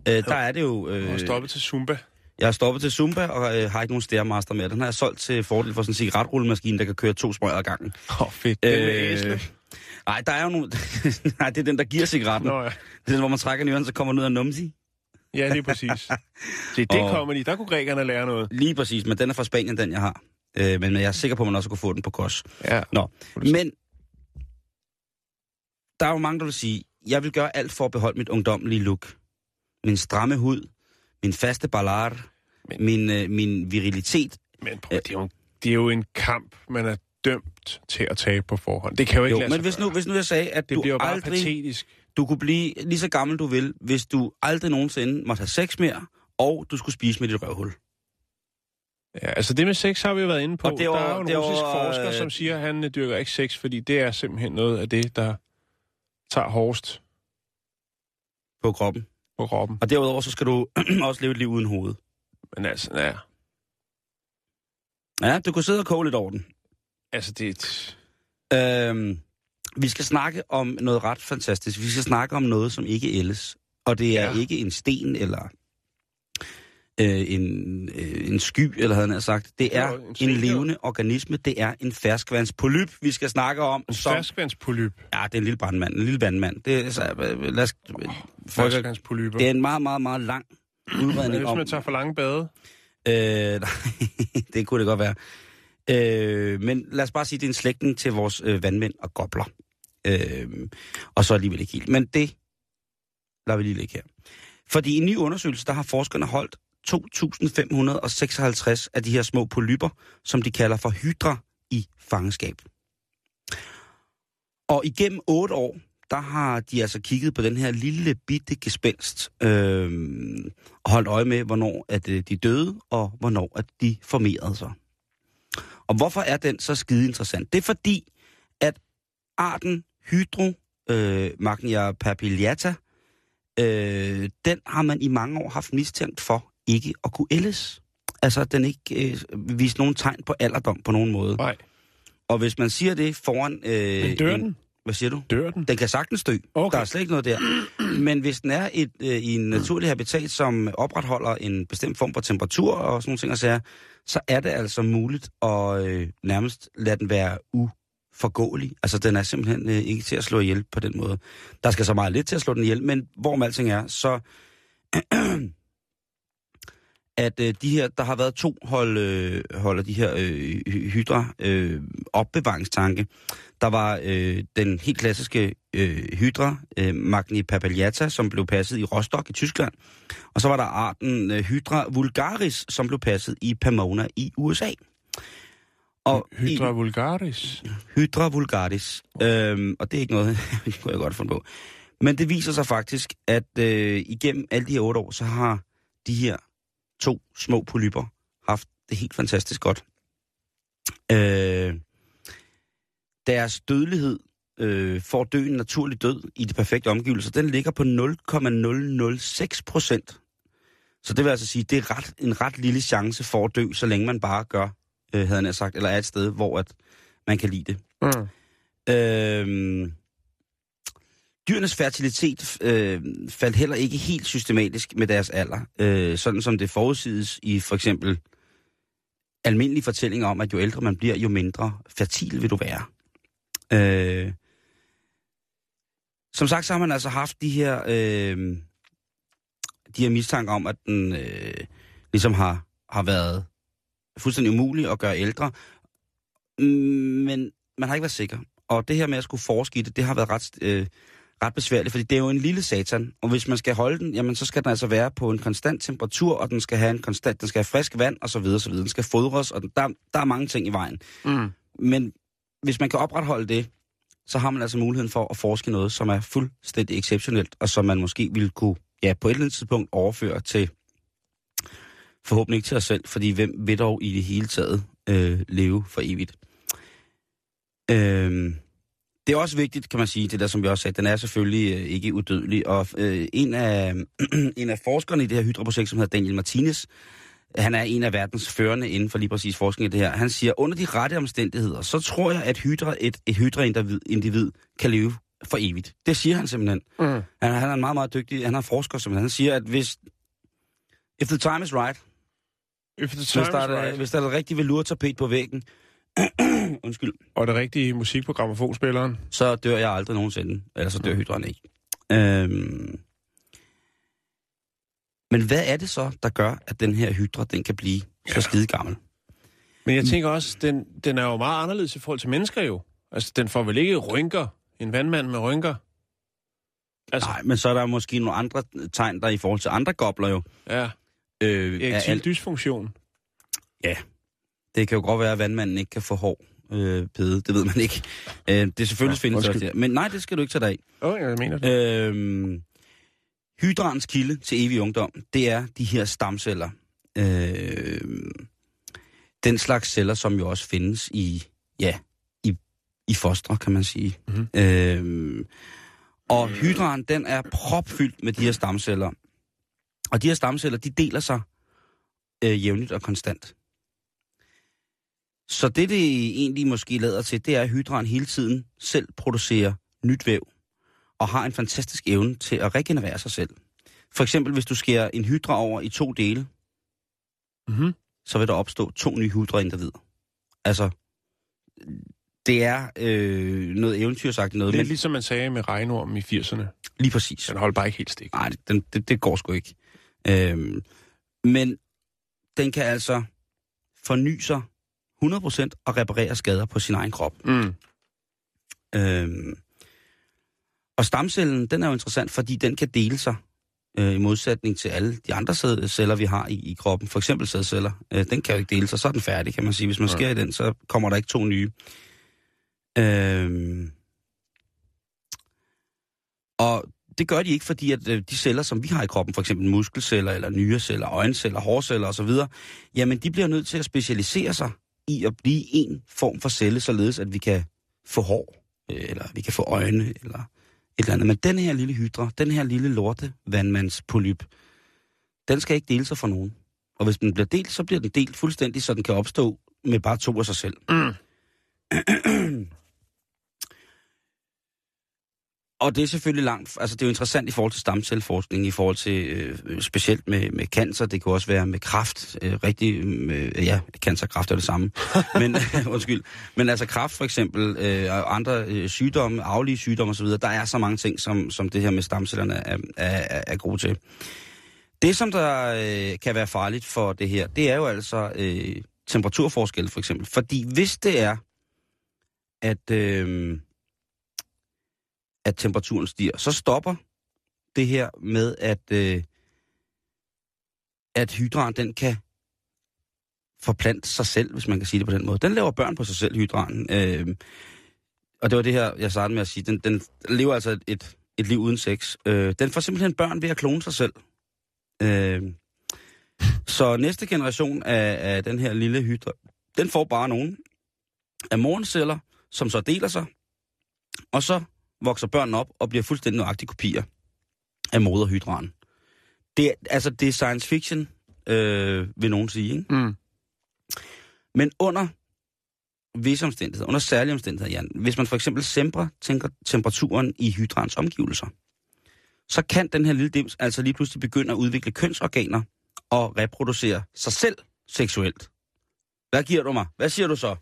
Øh, der er det jo... Øh, har stoppet til Zumba. Jeg har stoppet til Zumba og øh, har ikke nogen Stairmaster med. Den har jeg solgt til fordel for sådan en cigaretrullemaskine, der kan køre to sprøjter ad gangen. Åh, oh, fedt. Æsle. Nej, der er jo nogle... Nej, det er den, der giver cigaretten. Nå, ja. Det er den, hvor man trækker ørerne, så kommer den ud af numsi. Ja, det er præcis. Se, det Og- kommer de. Der kunne grækerne lære noget. Lige præcis, men den er fra Spanien, den jeg har. Øh, men jeg er sikker på, at man også kunne få den på kos. Ja. Nå, men der er jo mange, der vil sige, jeg vil gøre alt for at beholde mit ungdommelige look. Min stramme hud, min faste ballard, Men- min, øh, min virilitet. Men prøv, det, er jo, det er jo en kamp, man er dømt til at tabe på forhånd. Det kan jo ikke Jo, lade men sig hvis nu, hvis nu jeg sagde, at Det du bliver bare aldrig, patetisk. du kunne blive lige så gammel du vil, hvis du aldrig nogensinde måtte have sex mere, og du skulle spise med dit røvhul. Ja, altså det med sex har vi jo været inde på. Og det var- der er jo en det var, russisk forsker, øh, som siger, at han øh, dyrker ikke sex, fordi det er simpelthen noget af det, der tager hårdest på kroppen. På kroppen. Og derudover så skal du også leve et liv uden hoved. Men altså, ja, Ja, du kunne sidde og koge lidt over den. altså det er et... Øhm, vi skal snakke om noget ret fantastisk. Vi skal snakke om noget, som ikke ældes. Og det er Ja. ikke en sten eller øh, en, øh, en sky, eller havde han sagt. Det er en en, levende organisme. Det er en ferskvandspolyp, vi skal snakke om. En som, ferskvandspolyp. ja, det er en lille brandmand, en lille vandmand. Det er, så, øh, lad os, folk, Ferskvandspolyper. det er en meget, meget, meget lang udredning Hvis om... man tager for lange bade. Øh, nej, det kunne det godt være. Øh, men lad os bare sige, at det er en slægtning til vores øh, vandmænd og gobler. Øh, og så alligevel ikke helt. Men det lader vi lige ligge her. Fordi i en ny undersøgelse, der har forskerne holdt 2.556 af de her små polyper, som de kalder for hydra, i fangenskab. Og igennem otte år, der har de altså kigget på den her lille bitte gespenst, øh, og holdt øje med, hvornår at, øh, de døde, og hvornår at de formerede sig. Og hvorfor er den så skide interessant? Det er fordi, at arten Hydro øh, Magnia papillata, øh, den har man i mange år haft mistænkt for ikke at kunne ældes. Altså, at den ikke øh, viste nogen tegn på alderdom på nogen måde. Nej. Og hvis man siger det foran... Øh, Men dør en, den? Hvad siger du? Dør den? Den kan sagtens dø. Okay. Der er slet ikke noget der. Men hvis den er et, øh, i en naturlig habitat, som opretholder en bestemt form for temperatur og sådan nogle ting, og sager, så er det altså muligt at øh, nærmest lade den være uforgåelig. Altså, den er simpelthen øh, ikke til at slå ihjel på den måde. Der skal så meget lidt til at slå den ihjel, men hvorom alting er, så at øh, de her, der har været to hold, øh, hold af de her øh, hy- hydra øh, opbevaringstanke. Der var øh, den helt klassiske øh, hydra, øh, Magni papiliata, som blev passet i Rostock i Tyskland. Og så var der arten øh, Hydra vulgaris, som blev passet i Pomona i USA. Og Hydra vulgaris. i, Hydra vulgaris. Øhm, og det er ikke noget, det kunne jeg godt finde på. Men det viser sig faktisk, at øh, igennem alle de her otte år, så har de her to små polyper haft det helt fantastisk godt. Øh, deres dødelighed øh, for at dø en naturlig død i de perfekte omgivelser, den ligger på 0,006 procent. Så det vil altså sige, det er ret, en ret lille chance for at dø, så længe man bare gør, øh, havde han sagt, eller er et sted, hvor at man kan lide det. Mm. Øhm, dyrenes fertilitet øh, faldt heller ikke helt systematisk med deres alder, øh, sådan som det forudsiges i for eksempel almindelige fortællinger om, at jo ældre man bliver, jo mindre fertil vil du være. Øh, som sagt, så har man altså haft de her, øh, de her mistanker om, at den øh, ligesom har, har været fuldstændig umulig at gøre ældre. Mm, men man har ikke været sikker. Og det her med at skulle forske i det, det har været ret, øh, ret besværligt, fordi det er jo en lille satan, og hvis man skal holde den, jamen så skal den altså være på en konstant temperatur, og den skal have en konstant, den skal have frisk vand, og så videre, så videre. Den skal fodres, og den, der, der er mange ting i vejen. Mm. Men hvis man kan opretholde det, så har man altså muligheden for at forske noget, som er fuldstændig exceptionelt, og som man måske ville kunne, ja, på et eller andet tidspunkt overføre til, forhåbentlig ikke til os selv, fordi hvem vil dog i det hele taget øh, leve for evigt? Øh, det er også vigtigt, kan man sige, det der, som vi også sagde, den er selvfølgelig øh, ikke udødelig, og øh, en, af, en af forskerne i det her hydroprojekt, som hedder Daniel Martinez, han er en af verdens førende inden for lige præcis forskning af det her. Han siger, under de rette omstændigheder, så tror jeg, at hydra, et, et hydra-individ individ kan leve for evigt. Det siger han simpelthen. Mm. Han, han er en meget, meget dygtig, han er forsker simpelthen. Han siger, at hvis, if the time is right, If the hvis time der, er, is right. hvis der er et rigtigt velurtapet på væggen, undskyld, Og det rigtige musik på gramofonspilleren. så dør jeg aldrig nogensinde. Ellers så dør hydren ikke. Øhm. Men hvad er det så, der gør, at den her hydra, den kan blive så skide gammel? Men jeg tænker også, den, den er jo meget anderledes i forhold til mennesker jo. Altså, den får vel ikke rynker. En vandmand med rynker. Altså, Nej, men så er der måske nogle andre tegn, der i forhold til andre gobler jo. ja. Øh, er Erektil alt, dysfunktion. Det kan jo godt være, at vandmanden ikke kan få hår øh, pede. Det ved man ikke. Øh, det er selvfølgelig Nå, findes også der. Men nej, det skal du ikke tage dig af. Åh, oh, jeg mener det. Øhm, hydrans kilde til evig ungdom, det er de her stamceller. Øhm, den slags celler, som jo også findes i, ja, i, i fostre, kan man sige. Mhm. Øhm, og hydran, den er propfyldt med de her stamceller. Og de her stamceller, de deler sig øh, jævnligt og konstant. Så det, det egentlig måske lader til, det er, at hydran hele tiden selv producerer nyt væv og har en fantastisk evne til at regenerere sig selv. For eksempel, hvis du skærer en hydra over i to dele, Mm-hmm. så vil der opstå to nye hydra-individer. Altså, det er øh, noget eventyrsagt noget, Det er men ligesom man sagde med regnormen i 80'erne. lige præcis. Den holdt bare ikke helt stik. Nej, den, det, det går sgu ikke. Øhm, men den kan altså forny sig 100% og reparere skader på sin egen krop. Mm. Øhm, og stamcellen, den er jo interessant, fordi den kan dele sig øh, i modsætning til alle de andre celler, vi har i, i kroppen. For eksempel sædceller. Øh, den kan jo ikke dele sig, så er den færdig, kan man sige. Hvis man Ja. skærer i den, så kommer der ikke to nye. Øhm, og det gør de ikke, fordi at øh, de celler, som vi har i kroppen, for eksempel muskelceller, eller nyreceller, øjenceller, hårceller osv., jamen de bliver nødt til at specialisere sig i at blive en form for celle, således at vi kan få hår, øh, eller vi kan få øjne, eller et eller andet. Men den her lille hydra, den her lille lorte vandmandspolyp, den skal ikke dele sig for nogen. Og hvis den bliver delt, så bliver den delt fuldstændig, så den kan opstå med bare to af sig selv. Mm. Og det er selvfølgelig langt, altså det er jo interessant i forhold til stamcelleforskning, i forhold til øh, specielt med, med cancer, det kan også være med kræft, øh, rigtig, øh, ja, cancer og kræft er det samme, men undskyld, men altså kræft for eksempel, øh, og andre øh, sygdomme, aflige sygdomme osv., der er så mange ting, som, som det her med stamcellerne er, er, er, gode til. Det, som der øh, kan være farligt for det her, det er jo altså øh, temperaturforskel for eksempel, fordi hvis det er, at... Øh, at temperaturen stiger, så stopper det her med, at, øh, at hydraen den kan forplante sig selv, hvis man kan sige det på den måde. Den laver børn på sig selv, hydranen. Øh, og det var det her, jeg startede med at sige. Den, den lever altså et, et, et liv uden sex. Øh, den får simpelthen børn ved at klone sig selv. Øh, så næste generation af, af den her lille hydra, den får bare nogen af morgenceller, som så deler sig, og så vokser børn op og bliver fuldstændig nøjagtige kopier af moderhydraen. Det, altså, det er science fiction, øh, vil nogen sige, ikke? Mm. Men under visse omstændigheder, under særlige omstændigheder, Jan, hvis man for eksempel sæmper tænker temperaturen i hydrans omgivelser, så kan den her lille dims altså lige pludselig begynde at udvikle kønsorganer og reproducere sig selv seksuelt. Hvad giver du mig? Hvad siger du så?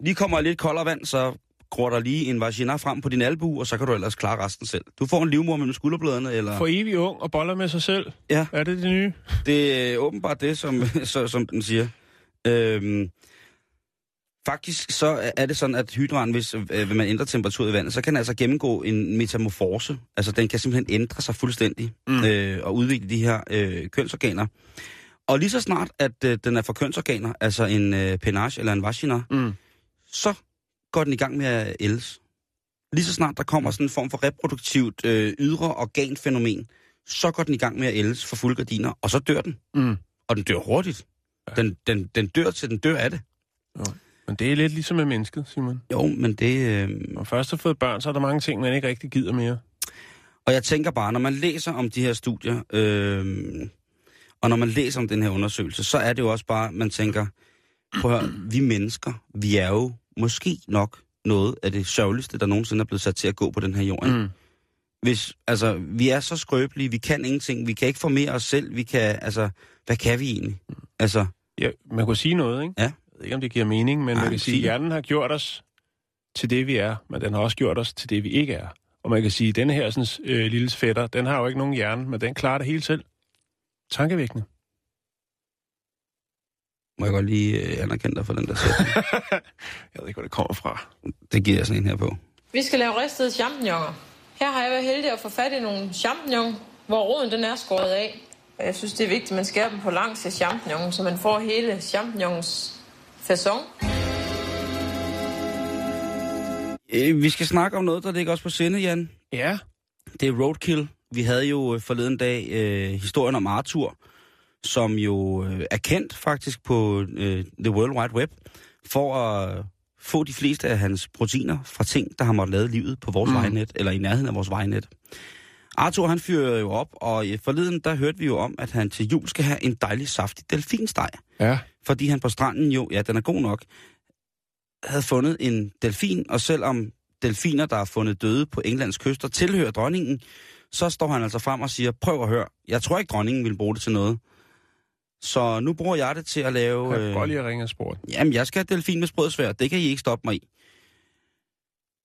Lige kommer lidt koldere vand, så gror der lige en vagina frem på din albu, og så kan du ellers klare resten selv. Du får en livmor mellem skulderbladene, eller... For evig ung og boller med sig selv. Ja. Er det det nye? Det er åbenbart det, som, så, som den siger. Øhm, faktisk så er det sådan, at hydraen, hvis øh, man ændrer temperatur i vandet, så kan den altså gennemgå en metamorfose. Altså den kan simpelthen ændre sig fuldstændig mm. øh, og udvikle de her øh, kønsorganer. Og lige så snart, at øh, den er for kønsorganer, altså en øh, penage eller en vagina, Mm. så går den i gang med at ældes. Lige så snart der kommer sådan en form for reproduktivt øh, ydre organfænomen, så går den i gang med at ældes for fulde gardiner, og så dør den. Mm. Og den dør hurtigt. Den, den, den dør til den dør af det. Men det er lidt ligesom med mennesket, Simon. Jo, men det... Øh... Når først har fået børn, så er der mange ting, man ikke rigtig gider mere. Og jeg tænker bare, når man læser om de her studier, øh... og når man læser om den her undersøgelse, så er det jo også bare, man tænker, prøv at høre, vi mennesker, vi er jo måske nok noget af det sørgeligste, der nogensinde er blevet sat til at gå på den her jord. Mm. Hvis, altså, vi er så skrøbelige, vi kan ingenting, vi kan ikke formere os selv, vi kan, altså, hvad kan vi egentlig? Altså, Ja, man kunne sige noget, ikke? Ja. Jeg ved ikke, om det giver mening, men Nej, man kan sige, sig at hjernen har gjort os til det, vi er, men den har også gjort os til det, vi ikke er. Og man kan sige, at denne her sådan, øh, lille fætter, den har jo ikke nogen hjerne, men den klarer det hele selv. Tankevækkende. Må jeg godt lige øh, anerkende dig for den der sætning. Jeg ved ikke, hvor det kommer fra. det giver jeg sådan en her på. Vi skal lave ristede champignoner. Her har jeg været heldig at få fat i nogle champignon, hvor roden den er skåret af. Og Jeg synes, det er vigtigt, at man skærer dem på langs af champignon, så man får hele champignons fasong. Øh, vi skal snakke om noget, der ligger også på sinde, Jan. Ja. Det er roadkill. Vi havde jo øh, forleden dag øh, historien om Arthur, som jo øh, er kendt faktisk på øh, The World Wide Web, for at få de fleste af hans proteiner fra ting, der har måttet lade livet på vores mm. vejnet, eller i nærheden af vores vejnet. Arthur, han fyrer jo op, og øh, forleden, der hørte vi jo om, at han til jul skal have en dejlig saftig delfinsteg. Ja. Fordi han på stranden jo, ja, den er god nok, havde fundet en delfin, og selvom delfiner, der er fundet døde på Englands kyster, tilhører dronningen, så står han altså frem og siger, prøv at høre, jeg tror ikke, dronningen vil bruge det til noget. Så nu bruger jeg det til at lave... Jeg kan godt lige at ringe og. Jamen, jeg skal have delfin med sprødsvær. Det kan I ikke stoppe mig i.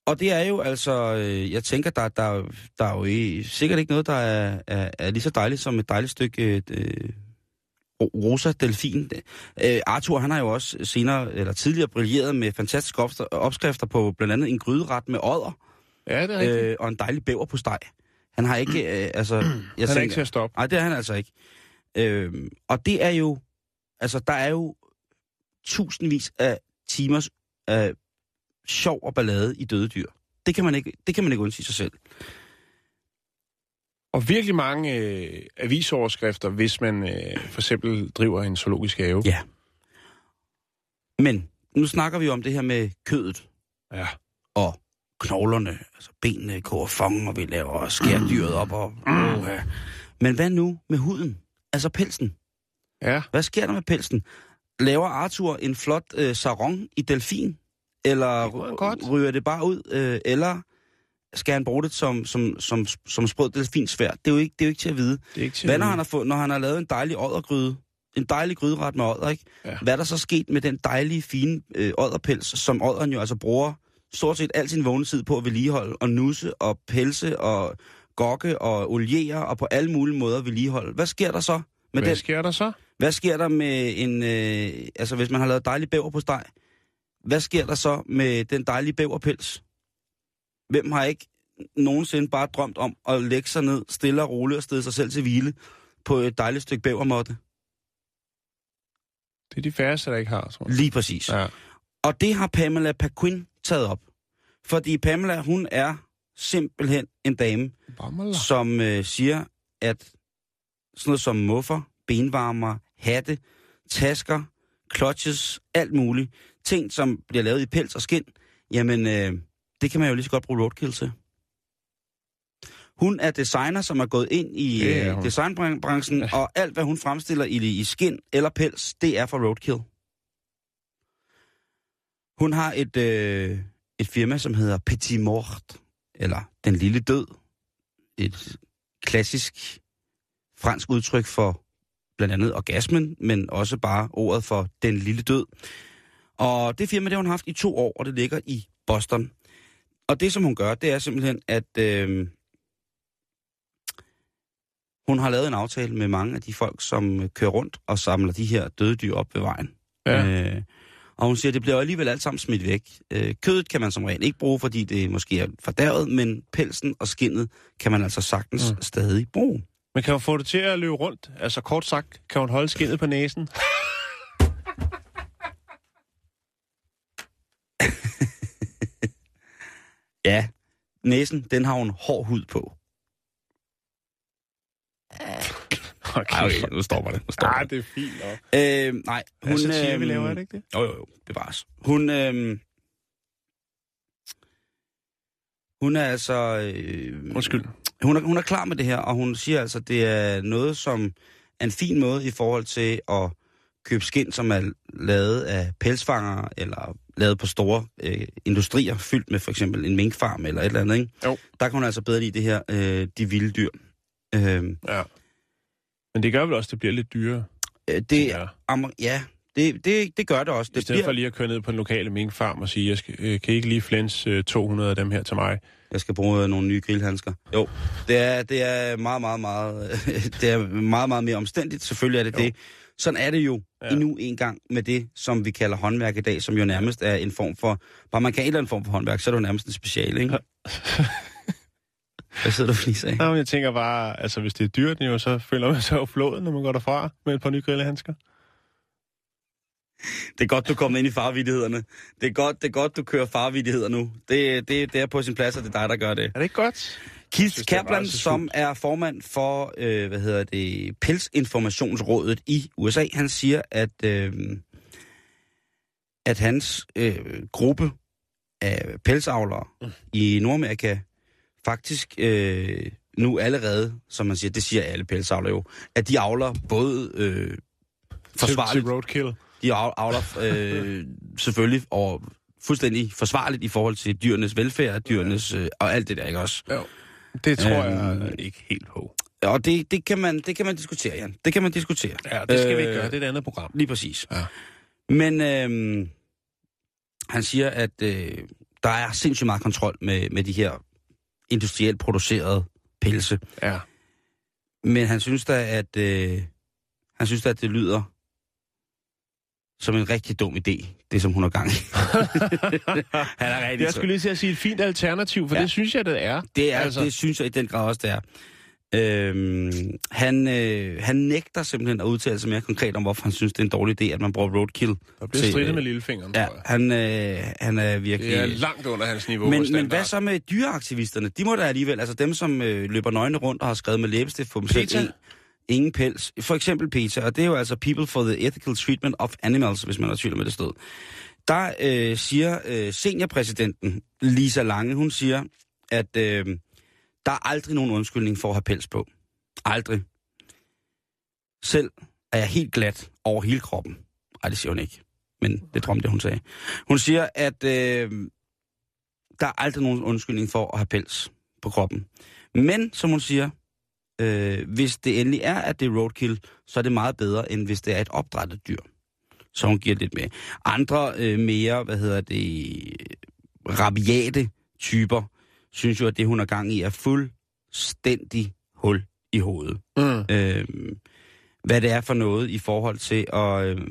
Og det er jo altså... Øh, jeg tænker, der, der, der er jo i, sikkert ikke noget, der er, er, er lige så dejligt som et dejligt stykke øh, ro- rosa delfin. Øh, Arthur, han har jo også senere, eller tidligere brilleret med fantastiske opskrifter på blandt andet en gryderet med odder Ja, det er rigtigt. øh, og en dejlig bæver på steg. Han har ikke... Øh, altså, jeg Han er ikke til at stoppe. Nej, det er han altså ikke. Øhm, og det er jo, altså der er jo tusindvis af timers af sjov og ballade i døde dyr. Det kan man ikke, det kan man ikke undsige sig selv. Og virkelig mange øh, avisoverskrifter, hvis man øh, for eksempel driver en zoologisk have. Ja. Men nu snakker vi om det her med kødet Ja. og knoglerne, altså benene koger og vi laver og skærer dyret op. Og, mm. Men hvad nu med huden? Altså pelsen. Ja. Hvad sker der med pelsen? Laver Arthur en flot øh, sarong i delfin? Eller Det ryger det bare ud? Øh, eller skal han bruge det som, som, som, som sprød delfinsvær? Det er, jo ikke, det er jo ikke til at vide. Det er ikke til Hvad når han har, fået, når han har lavet en dejlig oddergryde? En dejlig gryderet med odder, ikke? Ja. Hvad er der så sket med den dejlige, fine øh, odderpels, som odderen jo altså bruger stort set al sin vågne tid på at vedligeholde, og nusse, og pelse, og gokke, og oliere, og på alle mulige måder vedligeholde. Hvad sker der så med Hvad den? sker der så? Hvad sker der med en... Øh, altså, hvis man har lavet dejlig bæver på steg, hvad sker der så med den dejlige bæverpels? Hvem har ikke nogensinde bare drømt om at lægge sig ned stille og roligt og stede sig selv til hvile på et dejligt stykke bævermåtte? Det er de færreste, der ikke har, tror jeg. Lige præcis. Ja. Og det har Pamela Paquin taget op. Fordi Pamela, hun er simpelthen en dame, Bammler. som øh, siger, at sådan noget som muffer, benvarmer, hatte, tasker, clutches, alt muligt, ting, som bliver lavet i pels og skin, jamen, øh, det kan man jo lige så godt bruge roadkill til. Hun er designer, som er gået ind i øh, designbranchen, ja. og alt, hvad hun fremstiller i, i skin eller pels, det er for roadkill. Hun har et, øh, et firma, som hedder Petit Mort, eller Den Lille Død. Et klassisk fransk udtryk for blandt andet orgasmen, men også bare ordet for Den Lille Død. Og det firma, det har hun haft i to år, og det ligger i Boston. Og det, som hun gør, det er simpelthen, at øh, hun har lavet en aftale med mange af de folk, som kører rundt og samler de her døde dyr op ved vejen. Ja. Øh, og hun siger, det bliver alligevel alt sammen smidt væk. Øh, kødet kan man som regel ikke bruge, fordi det måske er fordærvet, men pelsen og skinnet kan man altså sagtens mm. stadig bruge. Men kan hun få det til at løbe rundt? Altså kort sagt, kan hun holde skinnet på næsen? Ja, næsen, den har hun hård hud på. Okay, Ej, okay, nu stopper det. Nu stopper Ah, det. det er fint nok. Øh, nej, Hun, altså, siger, vi øhm, laver, er det ikke det? Jo, jo, jo, bevares. Hun, øh, hun er altså... Øh, Undskyld. hun er, hun er klar med det her, og hun siger altså, det er noget, som er en fin måde i forhold til at købe skind, som er lavet af pelsfangere, eller lavet på store øh, industrier, fyldt med for eksempel en minkfarm eller et eller andet. Ikke? Jo. Der kan hun altså bedre lide det her, øh, de vilde dyr. Øh, Ja. Men det gør vel også, at det bliver lidt dyrere. øh, det, amer, ja, det, det, det gør det også. I Det stedet bliver, for lige at køre ned på den lokale minkfarm og sige, jeg skal, øh, kan I ikke lige flens øh, 200 af dem her til mig? Jeg skal bruge nogle nye grillhandsker. Jo, det er, det er meget, meget, meget, det er meget, meget mere omstændigt. Selvfølgelig er det Jo. det. Sådan er det jo Ja. ja. endnu en gang med det, som vi kalder håndværk i dag, som jo nærmest er en form for, bare man kan en eller anden form for håndværk, så er det jo nærmest en special, ikke? Hvad sidder du og fniser af? Nå, men jeg tænker bare, altså hvis det er dyrt, jo, så føler man sig jo flået, når man går derfra med et par nye grillehandsker. Det er godt, du kommer ind i farvidighederne. Det er godt, det er godt du kører farvidigheder nu. Det, det, det er på sin plads, og det er dig, der gør det. Er det ikke godt? Keith synes, det er Kaplan, så som er formand for, øh, hvad hedder det, Pelsinformationsrådet i USA, han siger, at, øh, at hans øh, gruppe af pelsavlere mm. i Nordamerika faktisk øh, nu allerede, som man siger, det siger alle pelsavlere jo, at de avler både øh, forsvarligt, Til, roadkill. de av- avler øh, selvfølgelig og fuldstændig forsvarligt i forhold til dyrenes velfærd, dyrenes øh, og alt det der, ikke også? Jo. Det tror Øhm, jeg ikke helt på. Og det, det, kan man, det kan man diskutere, Jan. Det kan man diskutere. Ja, det skal øh, vi ikke Øh, gøre. Det er et andet program. Lige præcis. Ja. Men øh, han siger, at øh, der er sindssygt meget kontrol med, med de her industrielt producerede pelse. Ja. Men han synes da, at, øh, han synes da, at det lyder som en rigtig dum idé, det som hun har gang i. han er rigtig Jeg skulle lige til at sige et fint alternativ, for Ja. det synes jeg, det er. Det, er, altså. det synes jeg i den grad også, det er. Øhm, han, øh, han nægter simpelthen at udtale sig mere konkret om, hvorfor han synes, det er en dårlig idé, at man bruger roadkill. Der bliver til, stridtet øh, med lillefingeren, Ja, tror jeg. han, øh, han er virkelig... Det er langt under hans niveau. men, men hvad så med dyreaktivisterne? De må da alligevel, altså dem, som øh, løber nøgne rundt og har skrevet med læbestift på dem selv, PETA? ingen, pels. For eksempel PETA, og det er jo altså People for the Ethical Treatment of Animals, hvis man har tvivl med det stod. Der øh, siger øh, seniorpræsidenten Lisa Lange, hun siger, at øh, der er aldrig nogen undskyldning for at have pels på. Aldrig. Selv er jeg helt glat over hele kroppen. Nej, det siger hun ikke. Men det drømte det hun sagde. Hun siger, at øh, der er aldrig nogen undskyldning for at have pels på kroppen. Men, som hun siger, øh, hvis det endelig er, at det er roadkill, så er det meget bedre, end hvis det er et opdrættet dyr. Så hun giver lidt med. Andre øh, mere, hvad hedder det, rabiate typer, synes jo, at det, hun har gang i, er fuldstændig hul i hovedet. Mm. Øh, hvad det er for noget i forhold til at... Øh,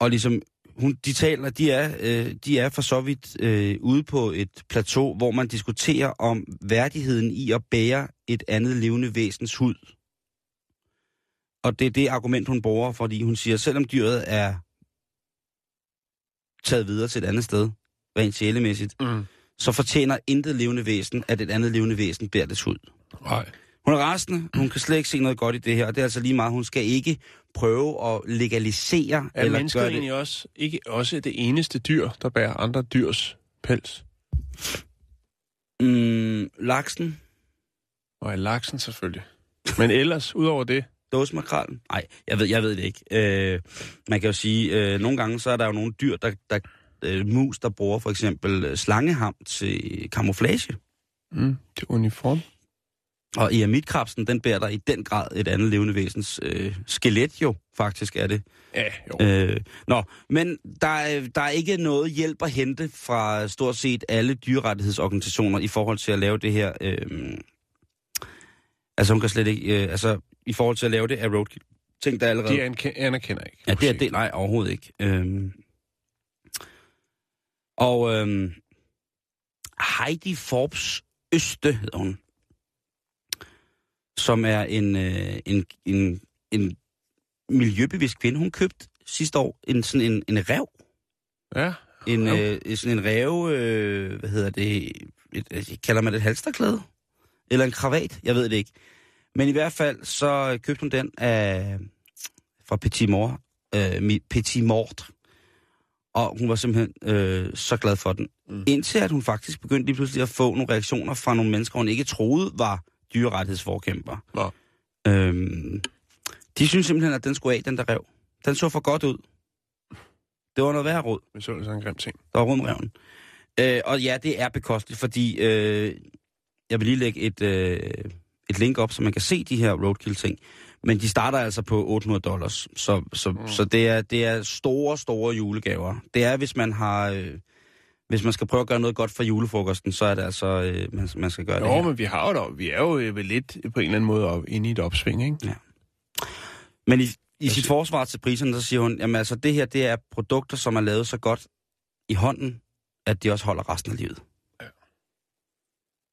og ligesom, hun, de taler, de er, øh, de er for så vidt øh, ude på et plateau, hvor man diskuterer om værdigheden i at bære et andet levende væsens hud. Og det er det argument, hun bruger, fordi hun siger, selvom dyret er taget videre til et andet sted, rent sjælemæssigt, Mm. så fortjener intet levende væsen, at et andet levende væsen bærer dets hud. Nej. Hun er rasende, hun kan slet ikke se noget godt i det her, og det er altså lige meget, hun skal ikke prøve at legalisere Er eller mennesker gøre det. egentlig også, ikke også det eneste dyr, der bærer andre dyrs pels? Mm, laksen, Og laksen selvfølgelig. Men ellers, udover det, dåsemakrallen? Nej, jeg ved, jeg ved det ikke. Øh, man kan jo sige, øh, nogle gange så er der jo nogle dyr, der, der øh, mus, der bruger for eksempel øh, slangeham til camouflage. mm, er uniform. Og eremitkrabsen, den bærer der i den grad et andet levende væsens øh, skelet jo, faktisk er det. Ja, jo. Øh, nå, men der er, der er ikke noget hjælp at hente fra stort set alle dyrerettighedsorganisationer i forhold til at lave det her. Øh, altså hun kan slet ikke, øh, altså i forhold til at lave det af roadkill. Tænk der allerede. De anerkender ikke. Ja, det er det. Nej, overhovedet ikke. Øhm. Og øhm, Heidi Forbes Øste hedder hun. Som er en, øh, en, en, en miljøbevidst kvinde. Hun købte sidste år en, sådan en, en rev. Ja, En, Rev? øh, sådan en rev, øh, hvad hedder det, et, kalder man det et halsterklæde? Eller en kravat? Jeg ved det ikke. Men i hvert fald, så købte hun den af, fra Petit Mort, øh, Petit Mort. Og hun var simpelthen øh, så glad for den. Mm. Indtil at hun faktisk begyndte lige pludselig at få nogle reaktioner fra nogle mennesker, hun ikke troede var dyrerettighedsforkæmper. Nå. Øhm, de synes simpelthen, at den skulle af, den der rev. Den så for godt ud. Det var noget værd råd. men så det sådan en grim ting. Der var rumreven. Øh, og ja, det er bekosteligt, fordi øh, jeg vil lige lægge et, øh, et link op, så man kan se de her roadkill-ting. Men de starter altså på 800 dollars. Så, så, mm. så det, er, det er store, store julegaver. Det er, hvis man har... Øh, hvis man skal prøve at gøre noget godt for julefrokosten, så er det altså, øh, man, man skal gøre det Jo, her. men vi har jo dog, vi er jo øh, lidt på en eller anden måde op, inde i et opsving, ikke? Men i, i sit forsvar til priserne, så siger hun, jamen altså, det her, det er produkter, som er lavet så godt i hånden, at de også holder resten af livet.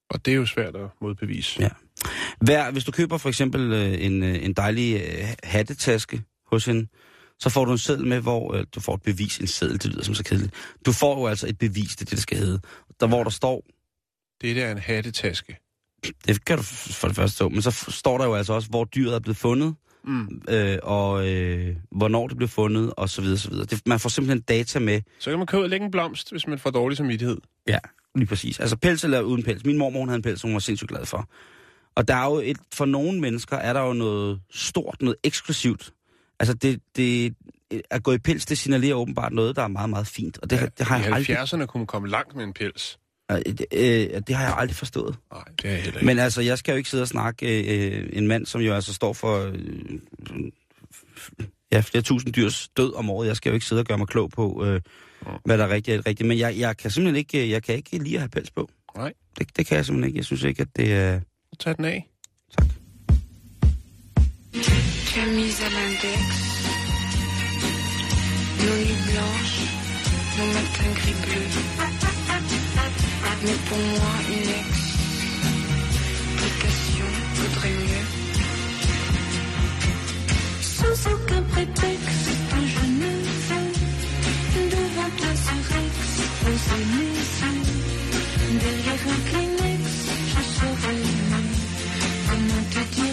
Og det er jo svært at modbevise. Ja. Hver, hvis du køber for eksempel øh, en, øh, en dejlig øh, hattetaske hos hende, så får du en seddel med, hvor øh, du får et bevis, en seddel, det lyder som så kedeligt. Du får jo altså et bevis, det er det, det skal hedde. Der hvor der står, Det der er en hattetaske. det kan du for det første stå, men så står der jo altså også, hvor dyret er blevet fundet, Mm. øh, og øh, hvornår det blev fundet, og så videre, så videre. Det, man får simpelthen data med, Så kan man købe og lægge en blomst, hvis man får dårlig samvittighed. Ja, lige præcis. Altså pels eller uden pels. Min mormor hun havde en pels, hun var sindssygt glad for. Og der er jo et, for nogle mennesker er der jo noget stort, noget eksklusivt. Altså det, det, at gå i pels, det signalerer åbenbart noget, der er meget, meget fint. Og det, ja, det, har, jeg aldrig, 70'erne kunne man komme langt med en pels. øh, det, øh, det har jeg aldrig forstået. Nej, det er heller ikke. Men altså, jeg skal jo ikke sidde og snakke øh, en mand, som jo altså står for øh, ja, flere tusind dyrs død om året. Jeg skal jo ikke sidde og gøre mig klog på, øh, hvad der er rigtigt og rigtigt. Men jeg, jeg kan simpelthen ikke, øh, jeg kan ikke lide at have pels på. Nej. Det, det kan jeg simpelthen ikke. Jeg synes ikke, at det er... Tag den af. À l'index, nos nuits blanches, nos matins gris bleus. Mais pour moi, une explication vaudrait mieux. Sans aucun prétexte, je ne veux devant toi ce Rex, poser mes yeux. Derrière un Kleenex,